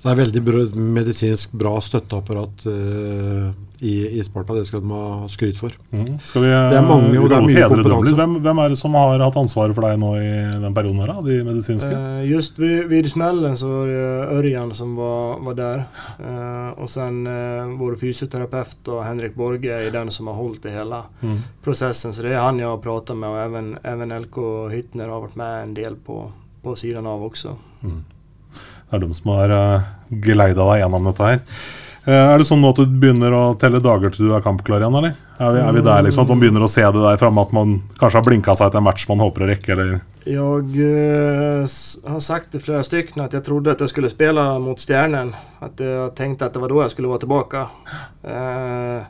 Så det er veldig bra, medisinsk bra støtteapparat uh, i, i Sparta. Det skal de ha skryt for. Mm. Skal vi, Det er mange, og det er mye kompetanse. Hvem, hvem er det som har hatt ansvaret for deg nå i den perioden her, da? De medisinske? Uh, just vid, vid smellen så var det Ørjan som var, var der. Uh, og sen eh, vår fysioterapeut og Henrik Borge er den som har holdt det hele Mm. prosessen. Så det er han jeg har pratet med og även, even LK Hytner har vært med en del på, på sidan av också. Det er de som har uh, geleida deg gjennom dette her. Eh, er det sånn nå at du begynner å telle dager til du er kampklar igjen, eller? Er vi, er vi der liksom at man begynner å se det der framme, at man kanskje har blinka seg til en match man håper å rekke, eller? Jeg uh, har sagt til flere stykker at jeg trodde at jeg skulle spille mot Stjernen. At jeg tenkte at det var da jeg skulle være tilbake. Uh,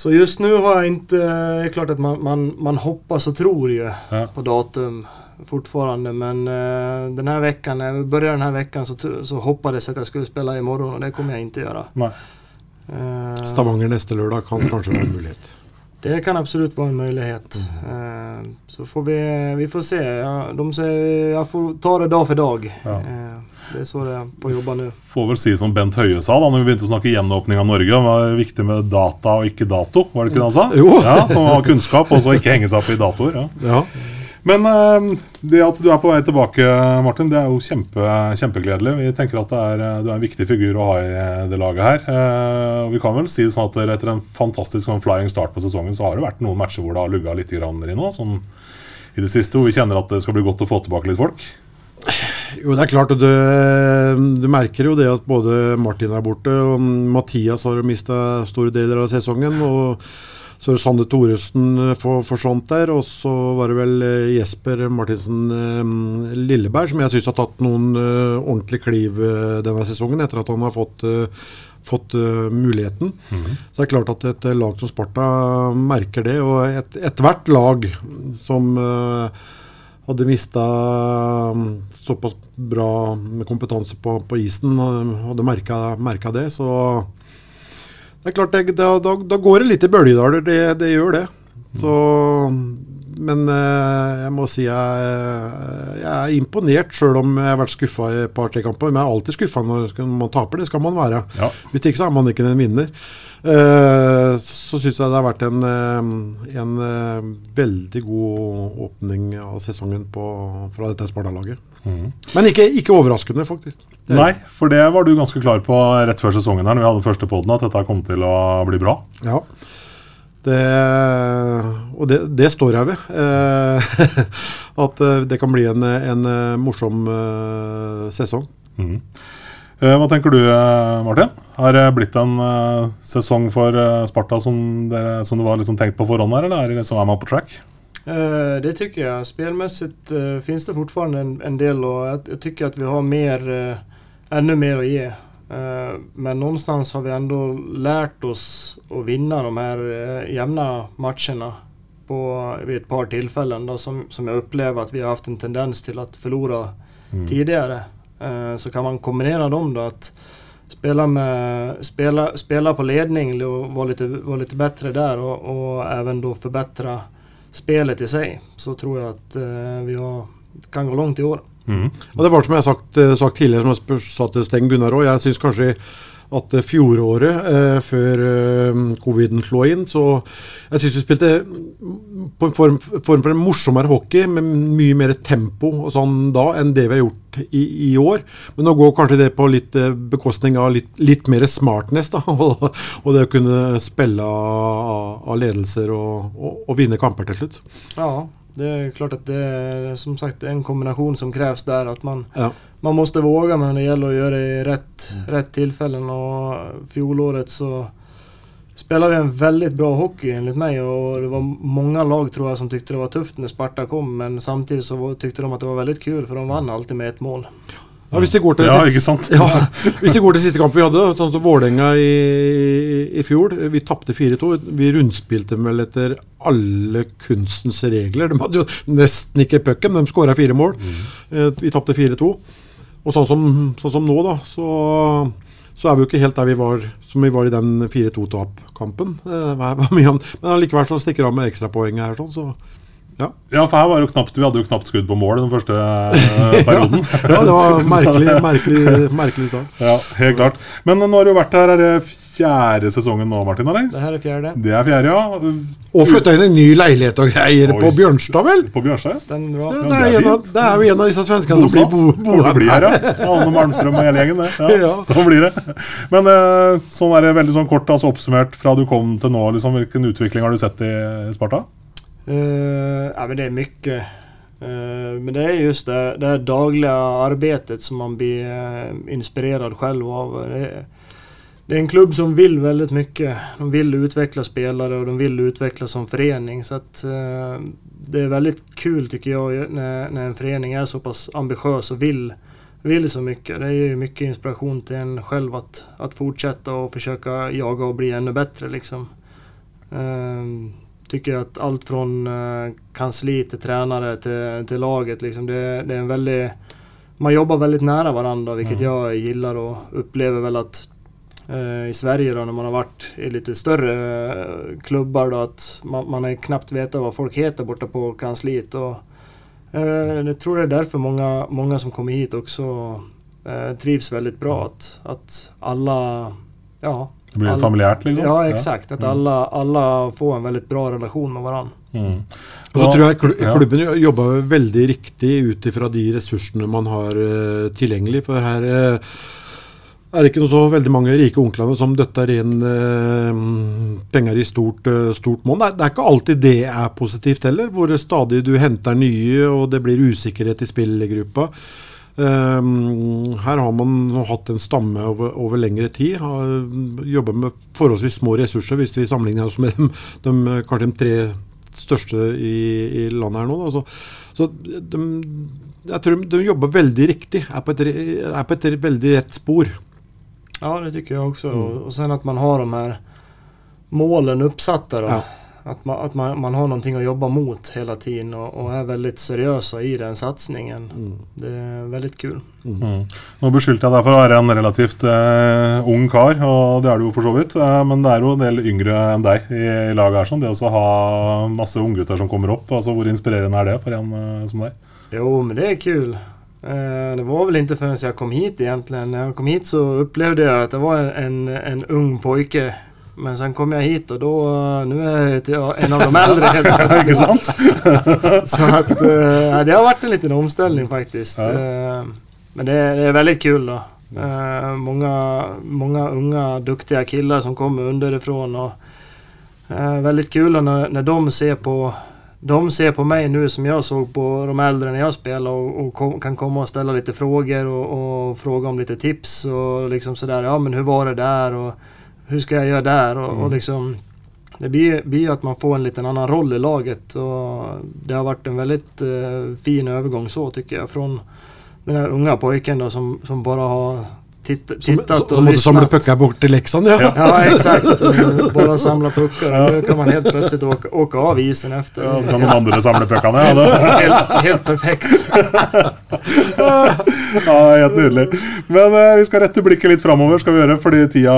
så just nå har jeg ikke Det er klart at man, man, man hoppas og tror jo Ja. på datum fortfarande. Men uh, den här veckan, när vi började den här veckan så, så hoppades jag att jag skulle spela imorgon och det kommer jag inte göra. Nei. Uh, Stavanger neste lørdag kan kanskje være en mulighet. det kan absolut vara en möjlighet. Uh, så får vi, vi får se. Ja, de säger, jag får ta det dag for dag. Ja. Uh, det er så det får jobba nå. Får vel si som Bent Høie sa da når vi begynte å snakke gjenåpning av Norge. Det var viktig med data og ikke dato, var det ikke det han sa? Jo. Ja, å ha kunnskap og så ikke henge seg opp i datoer. ja. Ja. Men eh, det at du er på vei tilbake, Martin, det er jo kjempe, kjempegledelig. Vi tenker at er, eh, du er en viktig figur å ha i eh, det laget her. Og vi kan vel si det sånn at etter en fantastisk sånn flying start på sesongen, så har det vært noen matcher hvor det har lugga litt grann i nå, sånn i det siste, hvor vi kjenner at det skal bli godt å få tilbake litt folk. Jo, det er klart. Du, du merker jo det at både Martin er borte, og Mathias har mista store deler av sesongen. og så er det Sande Thoresen eh, for, forsvant der, og så var det vel eh, Jesper Martinsen eh, Lilleberg som jeg syns har tatt noen ordentlig kliv denne sesongen, etter at han har fått, fått uh, muligheten. Så det er klart at et lag som Sparta merker det, og et- ethvert lag som uh, hadde mista såpass bra med kompetanse på, på isen, uh, hadde merka det, så det er klart, det, da, da, da går det litt i bølgedaler. Det, det gjør det. Så, men eh, jeg må si jeg, jeg er imponert, sjøl om jeg har vært skuffa i et par-tre kamper. Men jeg er alltid skuffa når man taper. Det skal man være. Ja. Hvis ikke så er man ikke en vinner. Eh, så syns jeg det har vært en, eh, en eh, veldig god åpning av sesongen på, fra dette Sparta-laget. Men ikke, ikke overraskende, faktisk. Det- Nei, for det var du ganske klar på rett før sesongen her når vi hadde første podden, at dette kom til å bli bra. Ja. Det, og det, det står jeg ved. Eh, *laughs* at det kan bli en, en morsom eh, sesong. Mhm. Eh, Hva tenker du, eh, Martin? Har det blitt en eh, sesong for Sparta som, dere, som det var liksom tenkt på forhånd her, eller er, det liksom, er man på track? Det tycker jag. Spelmässigt finnes finns det fortfarande en, en del och jag, jag tycker att vi har mer, ännu mer att ge. Eh, men någonstans har vi ändå lärt oss att vinna de här eh, jämna matcherna på, vid ett par tillfällen då, som, som jag upplever att vi har haft en tendens till att förlora tidigare. Eh, så kan man kombinera dem då att spela, med, spela, spela på ledning och vara lite, vara lite bättre där och, och även då förbättra spelet i sig så tror jag att eh, vi har, kan gå langt i år. Mm. Og det var som jeg har sagt, eh, sagt tidligere, som jeg sa til Sten Gunnar òg. Jeg syns kanskje at fjoråret, eh, før eh, coviden slo inn, så jeg syns vi spilte på en form, form for en morsommere hockey med mye mer tempo og sånn da enn det vi har gjort i, i år. Men nå går kanskje det på litt eh, bekostning av litt, litt mer smartness, da. *laughs* Og, og det å kunne spille av, av ledelser og, og, og vinne kamper til slutt. Ja, det är klart att det är som sagt en kombination som krävs där. Att man, Ja. man måste våga men det gäller att göra det i rätt, rätt tillfällen. Och fjolåret så spelade vi en väldigt bra hockey enligt mig och det var många lag tror jag som tyckte det var tufft när Sparta kom men samtidigt så tyckte de att det var väldigt kul för de vann alltid med ett mål. Ja, hvis det går til, Ja, ikke sant? *laughs* Ja, hvis de går til siste kamp vi hadde, sånn som Vålerenga i, i, fjor. Vi tapte 4-2. Vi rundspilte vel etter alle kunstens regler. De hadde jo nesten ikke pucken, men de skåra fire mål. Mm. Vi tapte 4-2. Og sånn som, sånn som nå, da, så, så er vi jo ikke helt der vi var som vi var i den 4-2-tap-kampen. Eh, Men allikevel så stikker av med ekstrapoeng her, sånn, så ja. Ja, for her var jo knapt, Vi hadde jo knapt skudd på mål den første eh, *laughs* perioden. ja, det var *laughs* merkelig, merkelig, merkelig sak. ja, helt klart. Men nå har du vært her, er det fjerde sesongen nå, Martin? eller? Det her er fjerde. Det er fjerde, ja. Og flytta inn en ny leilighet og greier på Bjørnstad, vel? På Bjørnstad? Ja, det, er det er av, det er jo en av disse svenskene som blir bo, til bli her, ja. ja. Anne Malmstrøm og hele gjengen, det. Ja, *laughs* Ja. Sånn blir det. Men eh, sånn er det veldig sånn kort altså oppsummert fra du kom til nå. Liksom, hvilken utvikling har du sett i Sparta? Eh, ja, men det är mycket. Eh, men det är just det, det dagliga arbetet som man blir eh, inspirerad själv av. Det är, det är en klubb som vill väldigt mycket. De vill utveckla spelare och de vill utveckla som förening. Så att, det är väldigt kul tycker jag när, när en förening är så pass ambitiös och vill, vill så mycket. Det ger ju mycket inspiration till en själv att, att fortsätta och försöka jaga och bli ännu bättre. Liksom. Tycker att allt från eh, kansli till tränare till, till laget, liksom, det, det är en väldigt... Man jobbar väldigt nära varandra, vilket jag gillar och upplever väl att eh, i Sverige då, när man har varit i lite större eh, klubbar då, att man, man är knappt veta vad folk heter borta på kansliet. Och, eh, jag tror det är därför många, många som kommer hit också eh, trivs väldigt bra. Att, att alla, ja, Det blir All- litt familiært, liksom? Ja, exakt. Att alla, alla får en väldigt bra relation med varandra. Mm. Og så tror jeg Klubben ja. klubben jobber veldig riktig ut ifra de ressursene man har uh, tilgjengelig. For her uh, er det ikke noe så veldig mange rike onklene som døtter inn uh, penger i stort, eh, stort monn. Det, det er ikke alltid det er positivt heller, hvor stadig du henter nye og det blir usikkerhet i spillergruppa. Um, her har man hatt en stamme over, over lengre tid. Har jobba med forholdsvis små ressurser, hvis vi sammenligner oss med de, de, kanskje de tre største i, i landet her nå. Da. Så, så de, jeg tror de, jobber veldig riktig, er på et, er på et veldig rett spor. Ja, det tycker jeg også. Mm. Og sen at man har de her målene oppsatte. da. Ja. Att, man, att man, man har någonting att jobba mot hela tiden och, och är väldigt seriösa i den satsningen. Det är väldigt kul. Mm. Nå beskyldte jeg deg for å være en relativt eh, ung kar, og det er du jo for så vidt. Eh, men det er jo en del yngre enn deg i, i laget her. Sånn. Det å ha masse unggutter som kommer opp, altså hvor inspirerende er det for en eh, som deg? Jo, men det är kul. Eh, det var väl inte förrän jag kom hit egentligen. När jag kom hit så upplevde jag att det var en, en ung pojke. Men sen kom jag hit och då, nu är jag en av de äldre helt *laughs* Ikke plötsligt. sant? *laughs* Så att, eh, det har varit en liten omställning faktiskt. Ja. Eh, men det, det är väldigt kul då. Eh, många, många unga duktiga killar som kommer underifrån. Och, väldigt kul då när, när de ser på de ser på mig nu som jag såg på de äldre när jag spelade och, och kom, kan komma och ställa lite frågor och, och fråga om lite tips och liksom sådär. Ja men hur var det där och hur ska jag göra där och, och liksom det blir, blir att man får en liten annan roll i laget och det har varit en väldigt eh, fin övergång så tycker jag. Från den här unga pojken då som, som bara har som, och måtte samle lyssnat. pucker bort til Leksand, ja. Ja exakt, *laughs* bara samla puckar och kan man helt plötsligt åka, åka av isen efter. Ja, så kan de andre samle puckene. Ja, det. *laughs* Helt, helt perfekt. *laughs* Ja, helt nydelig. Men eh, vi skal rette blikket litt framover, skal vi gjøre, fordi tida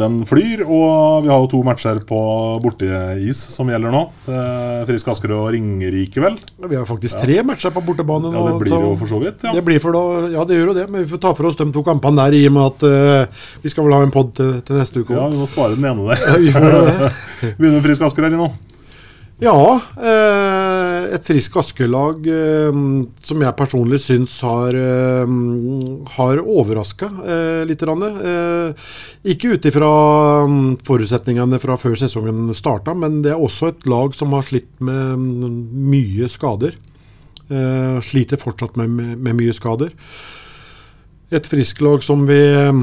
den flyr. Og vi har jo to matcher på borteis som gjelder nå. Eh, Frisk Asker og Ringerike, vel? Vi har faktisk tre matcher på bortebane nå. Ja, det blir jo for så vidt. Ja. Det blir for da, ja, det gjør jo det, men vi får ta for oss de to kampene der i og med at uh, vi skal vel ha en pod til, til neste uke ja, vi må spare den ene der. Ja, vi får det. *laughs* Begynner med Frisk Asker her nå. Ja, eh, et Frisk Asker-lag eh, som jeg personlig syns har, har overraska litt. Eh, ikke ut ifra mm, forutsetningene fra før sesongen starta, men det er også et lag som har slitt med mm, mye skader. Eh, sliter fortsatt med, med, med mye skader. Et Frisk-lag som vi mm,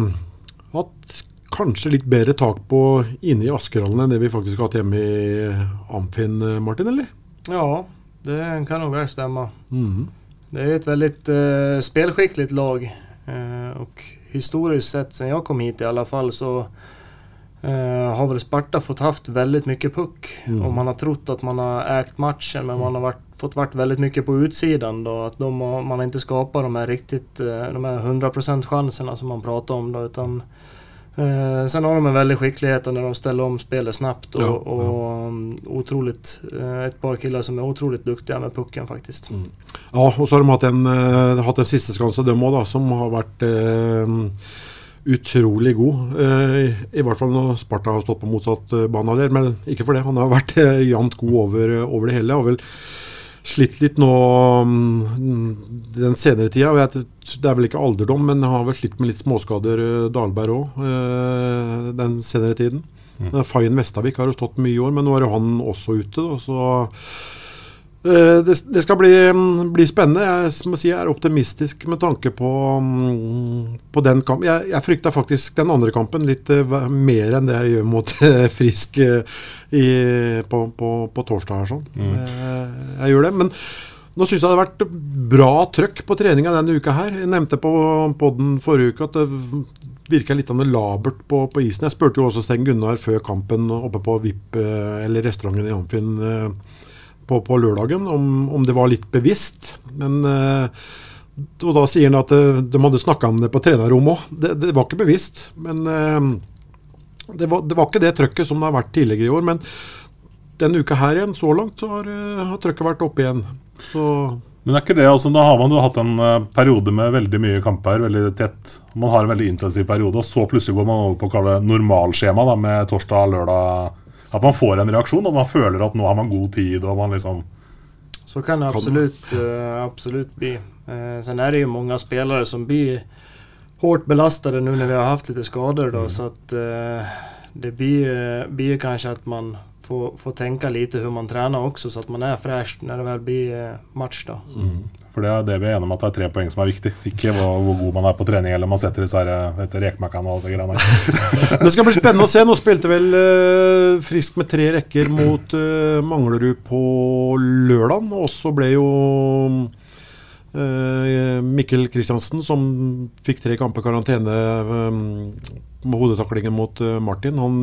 har hatt kanskje litt bedre tak på inne i Askerhallen enn det vi faktisk har hatt hjemme i Amfin, Martin, eller? Ja, det kan nok være stemme. Mhm. Det er et veldig uh, spillskikkelig lag. Uh, og historisk sett, sen jeg kom hit i alle fall, så eh, har väl Sparta fått haft väldigt mycket puck. Mm. Och man har trott att man har ägt matchen, men man har varit, fått varit väldigt mycket på utsidan då. Att de har, man har inte skapat de här riktigt, eh, de här 100% chanserna som man pratar om då, utan Eh, sen har de en väldig skicklighet när de ställer om spelet snabbt och, Ja, och um, otroligt, uh, ett par killar som är otroligt duktiga med pucken faktiskt. Mm. Ja, og så har de hatt en, uh, hatt en siste skanse, dem òg, som har eh, utrolig god. Eh, i, hvert fall når Sparta har stått på motsatt uh, banehalvdel. Men ikke for det. Han har vært uh, jevnt god over, over det hele. Har vel slitt litt nå mm, den senere tida. og Det er vel ikke alderdom, men har vel slitt med litt småskader, Dalberg òg, den senere tiden. Mm. Fayen Vestavik har jo stått mye i år, men nå er jo han også ute. Da, så Eh, det, det skal bli, mm, bli spennende. Jeg må si jeg er optimistisk med tanke på, mm, på den kampen. Jeg, jeg frykta faktisk den andre kampen litt eh, mer enn det jeg gjør mot *laughs* eh, Frisk eh, i, på, på, på torsdag. sånn. Eh, Jeg gjør det. Men nå syns jeg det har vært bra trøkk på treninga denne uka her. Jeg nevnte på poden forrige uke at det virka litt labert på, på isen. Jeg spurte jo også Sten Gunnar før kampen oppe på VIP, eh, eller restauranten i Amfinn eh, på, på lørdagen, om, om det var litt bevisst. Men eh, og da sier han at eh, de hadde snakka om det på trenerrommet òg. Det, det var ikke bevisst. Men eh, det, var, det var ikke det trøkket som det har vært tidligere i år. Men denne uka her igjen, så langt, så har, har trøkket vært oppe igjen. Så Men er ikke det, altså, Da har man jo hatt en periode med veldig mye kamper, veldig tett. Man har en veldig intensiv periode, og så plutselig går man over på å kalle det normalskjema da, med torsdag, lørdag. At man får en reaksjon, og man føler at nå har man god tid. og man liksom... Så kan det absolutt absolut, eh, absolut bli. Uh, sen är det ju många spelare som blir hårt belastade nu när vi har haft lite skador då, så att uh, det blir, eh, blir kanske att man får, får tenke lite hur man tränar också så att man är fräsch när det väl blir eh, match då. For det er det vi er enige om at det er tre poeng som er viktig. Ikke hvor, hvor god man er på trening, eller om man setter disse dette rekmakkene og alt det greiene. *laughs* Det skal bli spennende å se. Nå spilte vel uh, Frisk med tre rekker mot uh, Manglerud på lørdag. Og så ble jo eh, Mikkel Kristiansen, som fikk tre kamper karantene med hodetaklingen mot Martin, han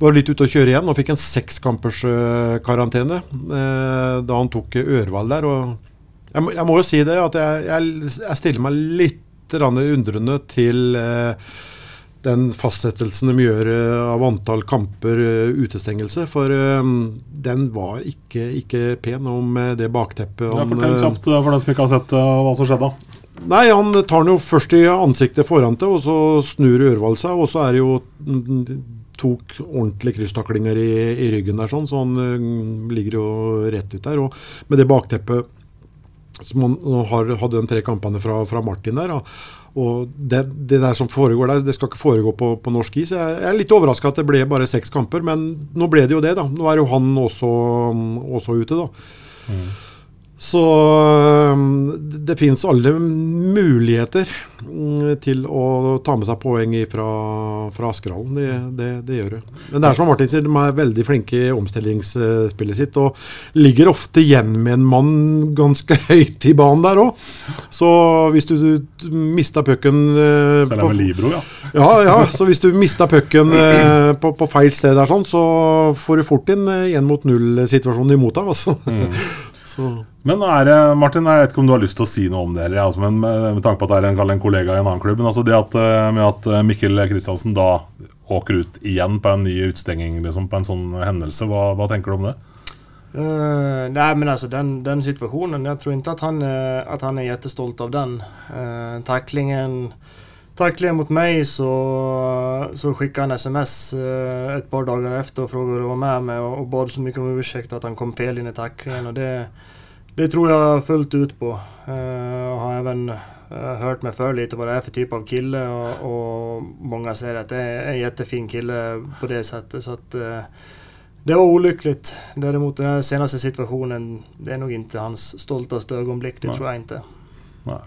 var litt ute å kjøre igjen og fikk en sekskampers karantene da han tok Ørvald der. og jeg må, jeg må jo si det, at jeg, jeg, jeg stiller meg litt undrende til eh, den fastsettelsen de gjør eh, av antall kamper eh, utestengelse. For eh, den var ikke, ikke pen om eh, det bakteppet. Han, Fortell kjapt for den som ikke har sett hva som skjedde. Nei, han tar den jo først i ansiktet foran til, og så snur Ørvald seg. Og så er det jo tok to ordentlige krysstaklinger i, i ryggen der, sånn, så han mm, ligger jo rett ut der. Og med det bakteppet som nå har, hadde de tre kampene fra, fra Martin der. Og, og det, det der som foregår der, det skal ikke foregå på, på norsk is. Jeg, jeg er litt overraska at det ble bare seks kamper, men nå ble det jo det, da. Nå er jo han også, også ute, da. Så det, finnes fins alle muligheter mm, til å ta med seg poeng fra, fra Askerhallen. Det, det, det gjør det. Men det er som Martin sier, de er veldig flinke i omstillingsspillet sitt. Og ligger ofte igjen med en mann ganske *laughs* høyt i banen der òg. Så hvis du, du mista pucken øh, Spiller med Libro, ja. ja, ja, så hvis du mista pucken *clears throat* eh, på, på feil sted der, sånn, så får du fort inn eh, én mot null-situasjonen imot deg. Altså. *laughs* Så, Men er Martin, jeg vet ikke om du har lyst til å si noe om det, eller, altså, men med, tanke på at det er en, en kollega i en annen klubb. Men altså det at, eh, med at eh, Mikkel Kristiansen da åker ut igjen på en ny utstenging liksom, på en sånn hendelse, hva, hva tenker du om det? Uh, nei, men altså, den, den situasjonen Jeg tror ikke at han, att han er jättestolt av den. Uh, tacklingen, tacklingen mot mig så, så skickade han sms eh, ett par dagar efter och frågade om jag var med mig och, bad så mycket om ursäkt att han kom fel in i tacklingen. Och det, det tror jag fullt ut på. Jag har även eh, hört mig för lite vad det är för typ av kille och, och många säger att det är en jättefin kille på det sättet. Så att, eh, det var olyckligt. Däremot den här senaste situationen, det är nog inte hans stoltaste ögonblick. Det Nej. tror jag inte. Nei.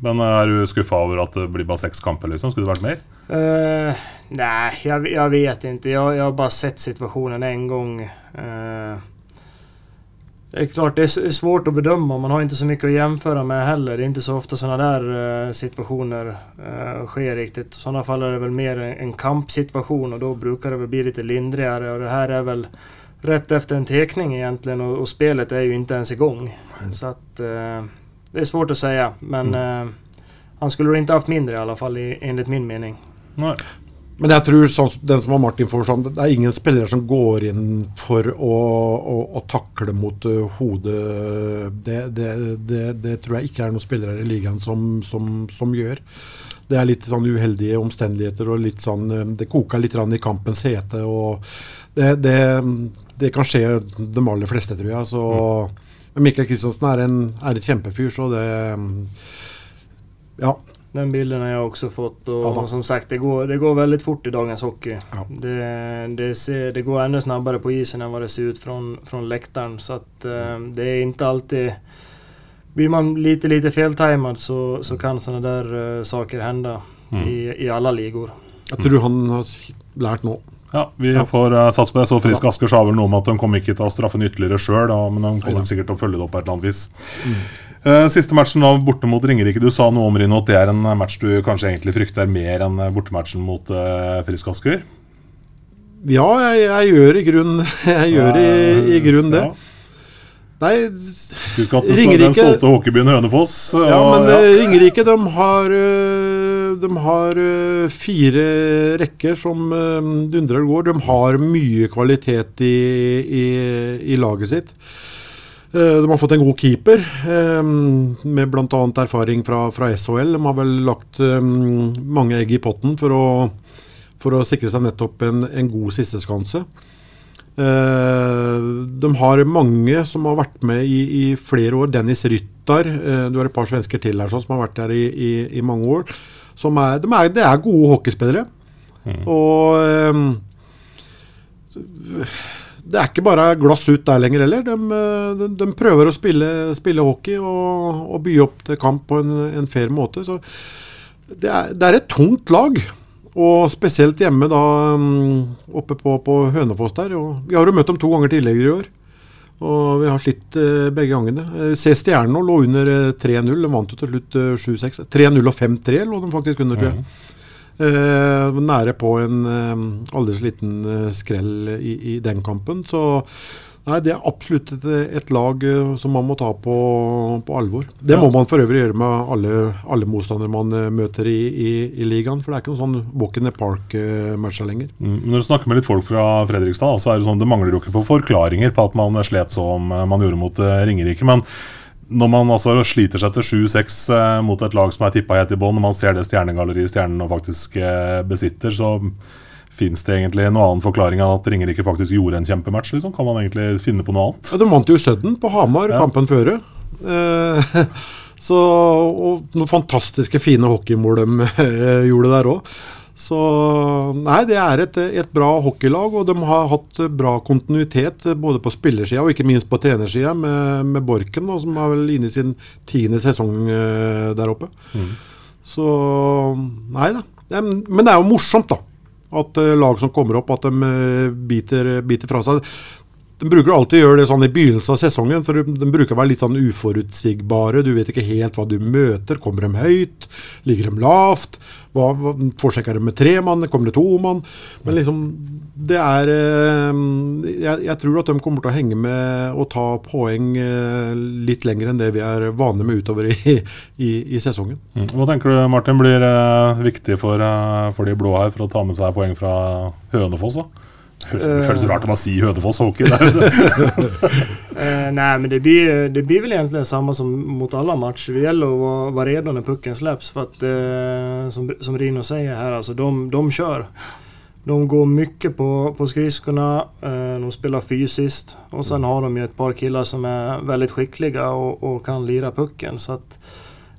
Men er du skuffa over at det blir bare seks kamper, liksom? Skulle det vært mer? Uh, nei, jeg, jeg, vet ikke. Jeg, jeg, har bare sett situasjonen en gang. Uh, Det er klart, det er svårt å bedømme. Man har ikke så mye å jamføre med heller. Det er ikke så ofte sånne der uh, situasjoner sker riktigt. I sånne fall er det vel mer en kampsituasjon, og da bruker det vel bli litt lindrigere. Og det her er vel rett efter en tekning egentlig, og, og spelet er jo ikke. Mm. Så at det är svårt att säga. Men mm. han skulle inte haft mindre i alla fall enligt min mening. Nej. Men jeg tror sånn, den som har Martin får sånn, det er ingen spillere som går inn for å, å, å takle mot uh, hodet. Det, det, det, det, tror jeg ikke er noen spillere i ligaen som, som, som, gjør. Det er litt sånn uheldige omstendigheter og litt sånn uh, Det koker litt i kampens hete. og det, kan skje de aller fleste, tror jeg. Så, mm. Mikkel Kristiansen er, er et kjempefyr, så det Ja. Den bilden har jeg også fått og och som sagt det går, det går veldig fort i dagens hockey. Ja. Det, det, ser, det, går enda snabbere på isen enn hva det ser ut fra från läktaren. Så at, eh, det er ikke alltid... Blir man lite, lite feiltimet, så, så kan sånne der uh, saker hende mm. i, i alle ligor. Jeg tror han har lært nå. Ja, Vi ja. får uh, satse på det. Så Frisk Asker sa vel noe om at de kom ikke til å straffe den ytterligere sjøl, men de kommer sikkert til å følge det opp på et eller annet vis. Mm. Uh, siste matchen da, borte mot Ringerike. Du sa noe om Rino at det er en match du kanskje egentlig frykter mer enn bortematchen mot uh, Frisk Asker? Ja, jeg, jeg, gjør i grunn *laughs* Jeg gjør i, i grunn det. Ja. Nei, Husk skal til Ringerike, den stolte hockeybyen Hønefoss. Og, ja, men ja. Ringerike de har, de har fire rekker som dundrer og går. De har mye kvalitet i, i, i laget sitt. Eh, de har fått en god keeper, eh, med bl.a. erfaring fra, fra, SHL. De har vel lagt eh, mange egg i potten for å, for å sikre seg nettopp en, en god sisteskanse. De har mange som har vært med i, i flere år. Dennis Ryttar, du har et par svensker til her som har vært der i, i, i mange år. Er, de er, det er gode hockeyspillere. Mm. Og det er ikke bare glass ut der lenger heller. De, de, de prøver å spille, spille hockey og, og, by opp til kamp på en, en fair måte. Så det er, det er, et tungt lag. Og spesielt hjemme da mm, oppe på, på Hønefoss der. Og vi har jo møtt dem to ganger tidligere i år. Og vi har slitt eh, begge gangene. Eh, Se Stjernen lå under 3-0. Eh, de vant jo til slutt 7-6. 3-0 og 5-3 lå de faktisk under, tror jeg. Mm. Eh, nære på en eh, aldri så liten eh, skrell i, i, den kampen. Så nei, det er absolutt et, et lag eh, som man må ta på, på alvor. Det ja. må man for øvrig gjøre med alle, alle motstandere man eh, møter i, i, i, ligaen. For det er ikke noen sånn walk in the park-matcher lenger. Mm, når du snakker med litt folk fra Fredrikstad, så er det sånn det mangler jo ikke på forklaringer på at man slet som man gjorde mot Ringerike. men når man altså sliter seg til 7-6 eh, mot et lag som er tippa helt i bånn, når man ser det stjernegalleriet Stjernen faktisk eh, besitter, så fins det egentlig noen annen forklaring enn at Ringerike faktisk gjorde en kjempematch? Liksom? Kan man egentlig finne på noe annet? Ja, De vant jo Sudden på Hamar, ja. kampen før. Eh, *laughs* så, og noen fantastiske fine hockeymål de eh, gjorde der òg. Så nei, det er et, et, bra hockeylag, og de har hatt bra kontinuitet både på spillersida og ikke minst på trenersida med, med Borken, da, som er vel inne i sin tiende sesong uh, der oppe. Mm. Så nei da. Men det er jo morsomt, da. At uh, lag som kommer opp, at de uh, biter, biter fra seg. De bruker alltid å gjøre det sånn i begynnelsen av sesongen, for de, bruker å være litt sånn uforutsigbare. Du vet ikke helt hva du møter. Kommer de høyt? Ligger de lavt? Hva, hva, forsøker de med tre mann? Kommer det to mann? Men liksom, det er eh, jeg, jeg, tror at de kommer til å henge med og ta poeng eh, litt lenger enn det vi er vane med utover i, i, i sesongen. Mm. Hva tenker du Martin blir eh, viktig for, for de blå her for å ta med seg poeng fra Hønefoss? da? Det føles rart å si Hønefoss hockey. *laughs* eh, nej, men det blir, det blir väl egentligen samma som mot alla matcher. Det gäller att vara, vara när pucken släpps. För att, eh, som, som Rino säger här, alltså, de, de kör. De går mycket på, på skridskorna, eh, de spelar fysiskt och sen har de ju ett par killar som är väldigt skickliga och, och kan lira pucken. Så att,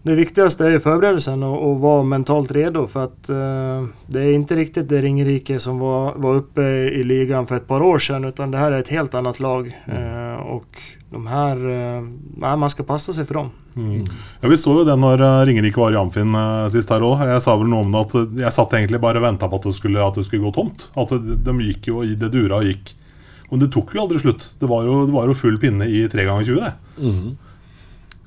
det viktigste är ju förberedelsen och, och vara mentalt redo för att eh, det är inte riktigt det Ringerike som var, var uppe i ligan för ett par år sedan utan det här är ett helt annat lag. Eh, och de här, eh, man ska passa sig för dem. Mm. Ja, Vi så jo det når eh, Ringerike var i Amfinn uh, sist her òg. Jeg sa vel noe om det at jeg satt egentlig bare og venta på at det, skulle, at det skulle gå tomt. At de, gikk jo i det dura og gikk Men det tok jo aldri slutt. Det var jo, det var jo full pinne i tre ganger 20 det.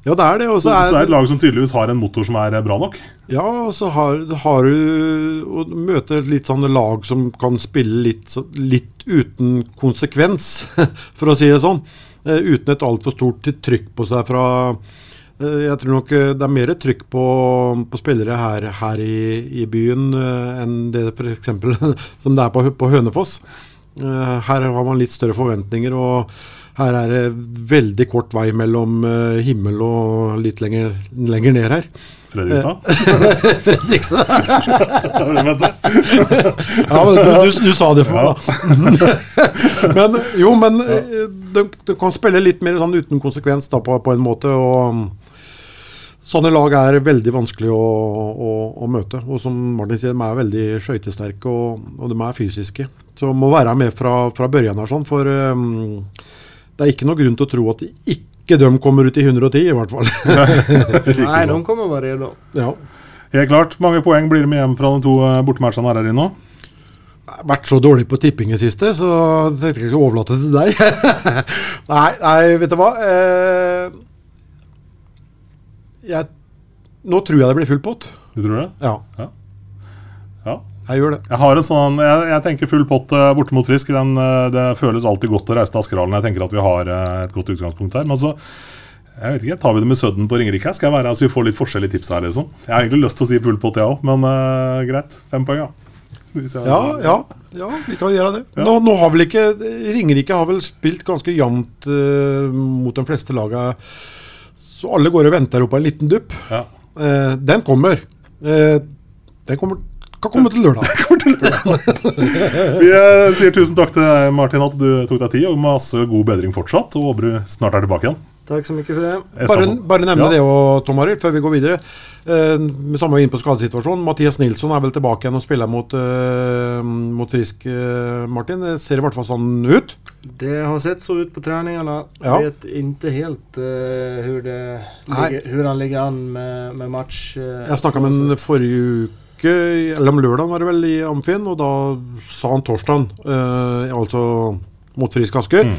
Ja, det er det. Så, er, så det er et lag som tydeligvis har en motor som er eh, bra nok. Ja, og så har, har du å møte et litt sånne lag som kan spille litt, litt uten konsekvens, *laughs* for å si det sånn. Eh, uten et altfor stort trykk på seg fra eh, Jeg tror nok det er mer trykk på, på spillere her, her i, i byen enn det f.eks. *laughs* som det er på, på Hønefoss. Her har man litt større forventninger. og her er det veldig kort vei mellom eh, himmel og litt lenger, lenger ned her. Fredrikstad. *laughs* Fredrikstad. *laughs* Jeg mente. *laughs* Ja, men du, du sa det for meg, da. men jo, men du, de, de kan spille litt mer sånn uten konsekvens da, på, på en måte. og Sånne lag er veldig vanskelig å, å, å møte. Og som Martin sier, de er veldig skøytesterke og, og de er fysiske. Så må være med fra, fra børjan her, sånn, for um, det er ikke noe grunn til å tro at ikke de kommer ut i 110, i hvert fall. Nei, *laughs* de kommer vara da. ja. Helt klart. Mange poeng blir det med hjem fra de to eh, bortematchene her, inne nå? Vært så dårlig på tipping i siste, så jeg tenkte jeg ikke å overlate det til deg. *laughs* nei, nei, vet du hva. Eh, jeg, nå tror jeg det blir full pott. Du tror det? Ja, Ja. Jeg gjør det. Jeg har en sånn, jeg, jeg tenker full pott eh, borte mot Frisk. Den, eh, det føles alltid godt å reise til Askerhallen. Jeg tenker at vi har eh, et godt utgangspunkt her. Men så, jeg vet ikke, tar vi det med Sudden på Ringerike? Skal jeg være, altså Vi får litt forskjellige tips her, liksom. Jeg har egentlig lyst til å si full pott, jeg òg, men uh, greit. Fem poeng, ja. Ja, ja, ja, vi kan gjøre det. Nå, nå har vel ikke Ringerike har vel spilt ganske jevnt uh, mot de fleste laga. Så alle går og venter på en liten dupp. Ja. Uh, den kommer. Den kommer, kan kommer til lørdag. Vi eh, sier tusen takk til deg, Martin, at du tok deg tid, og masse god bedring fortsatt. Og håper du snart er tilbake igjen. Takk så mye for det. Bare, bare nevne Ja. det og, Tom Arild, før vi går videre. Eh, med samme inn på skadesituasjonen. Mathias Nilsson er vel tilbake igjen og spiller mot, eh, mot Frisk, eh, Martin. Det ser i hvert fall sånn ut. Det har sett så ut på treningene. Ja. Vet ikke helt uh, hvordan ligger, hur han ligger an med, med match. Uh, Jeg snakka med ham forrige uke, eller om lørdagen var det vel, i Amfin, og da sa han torsdag, eh, altså mot Frisk Asker. Mm.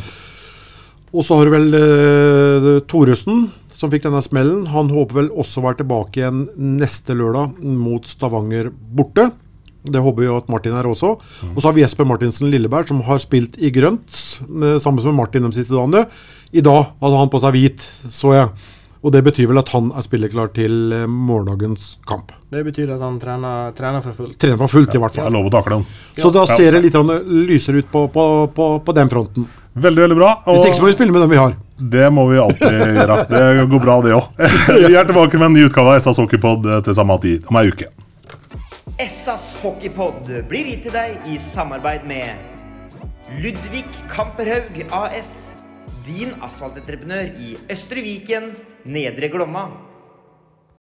Og så har du vel eh, Thoresen, som fikk denne smellen. Han håper vel også å være tilbake igjen neste lørdag mot Stavanger borte. Det håper jo at Martin er også. Og så har vi Jesper Martinsen Lilleberg, som har spilt i grønt samme som Martin de siste dagene. I dag hadde han på seg hvit, så jeg. Og det betyr vel at han er spilleklar til eh, morgendagens kamp. Det betyr at han trener, trener for fullt. Trener for fullt, i hvert Det er lov å takle ham. Så da ser det litt grann lysere ut på, på, på, på den fronten. Veldig, veldig bra. Hvis ikke så må vi spille med dem vi har. Det må vi alltid gjøre. Det går bra, det òg. *laughs* *laughs* Vi er tilbake med en ny utgave av SAS Hockeypod eh, til samme tid om ei uke. SAs hockeypod blir gitt til deg i samarbeid med Ludvig Kamperhaug AS. Din asfaltentreprenør i Østre Viken, Nedre Glomma.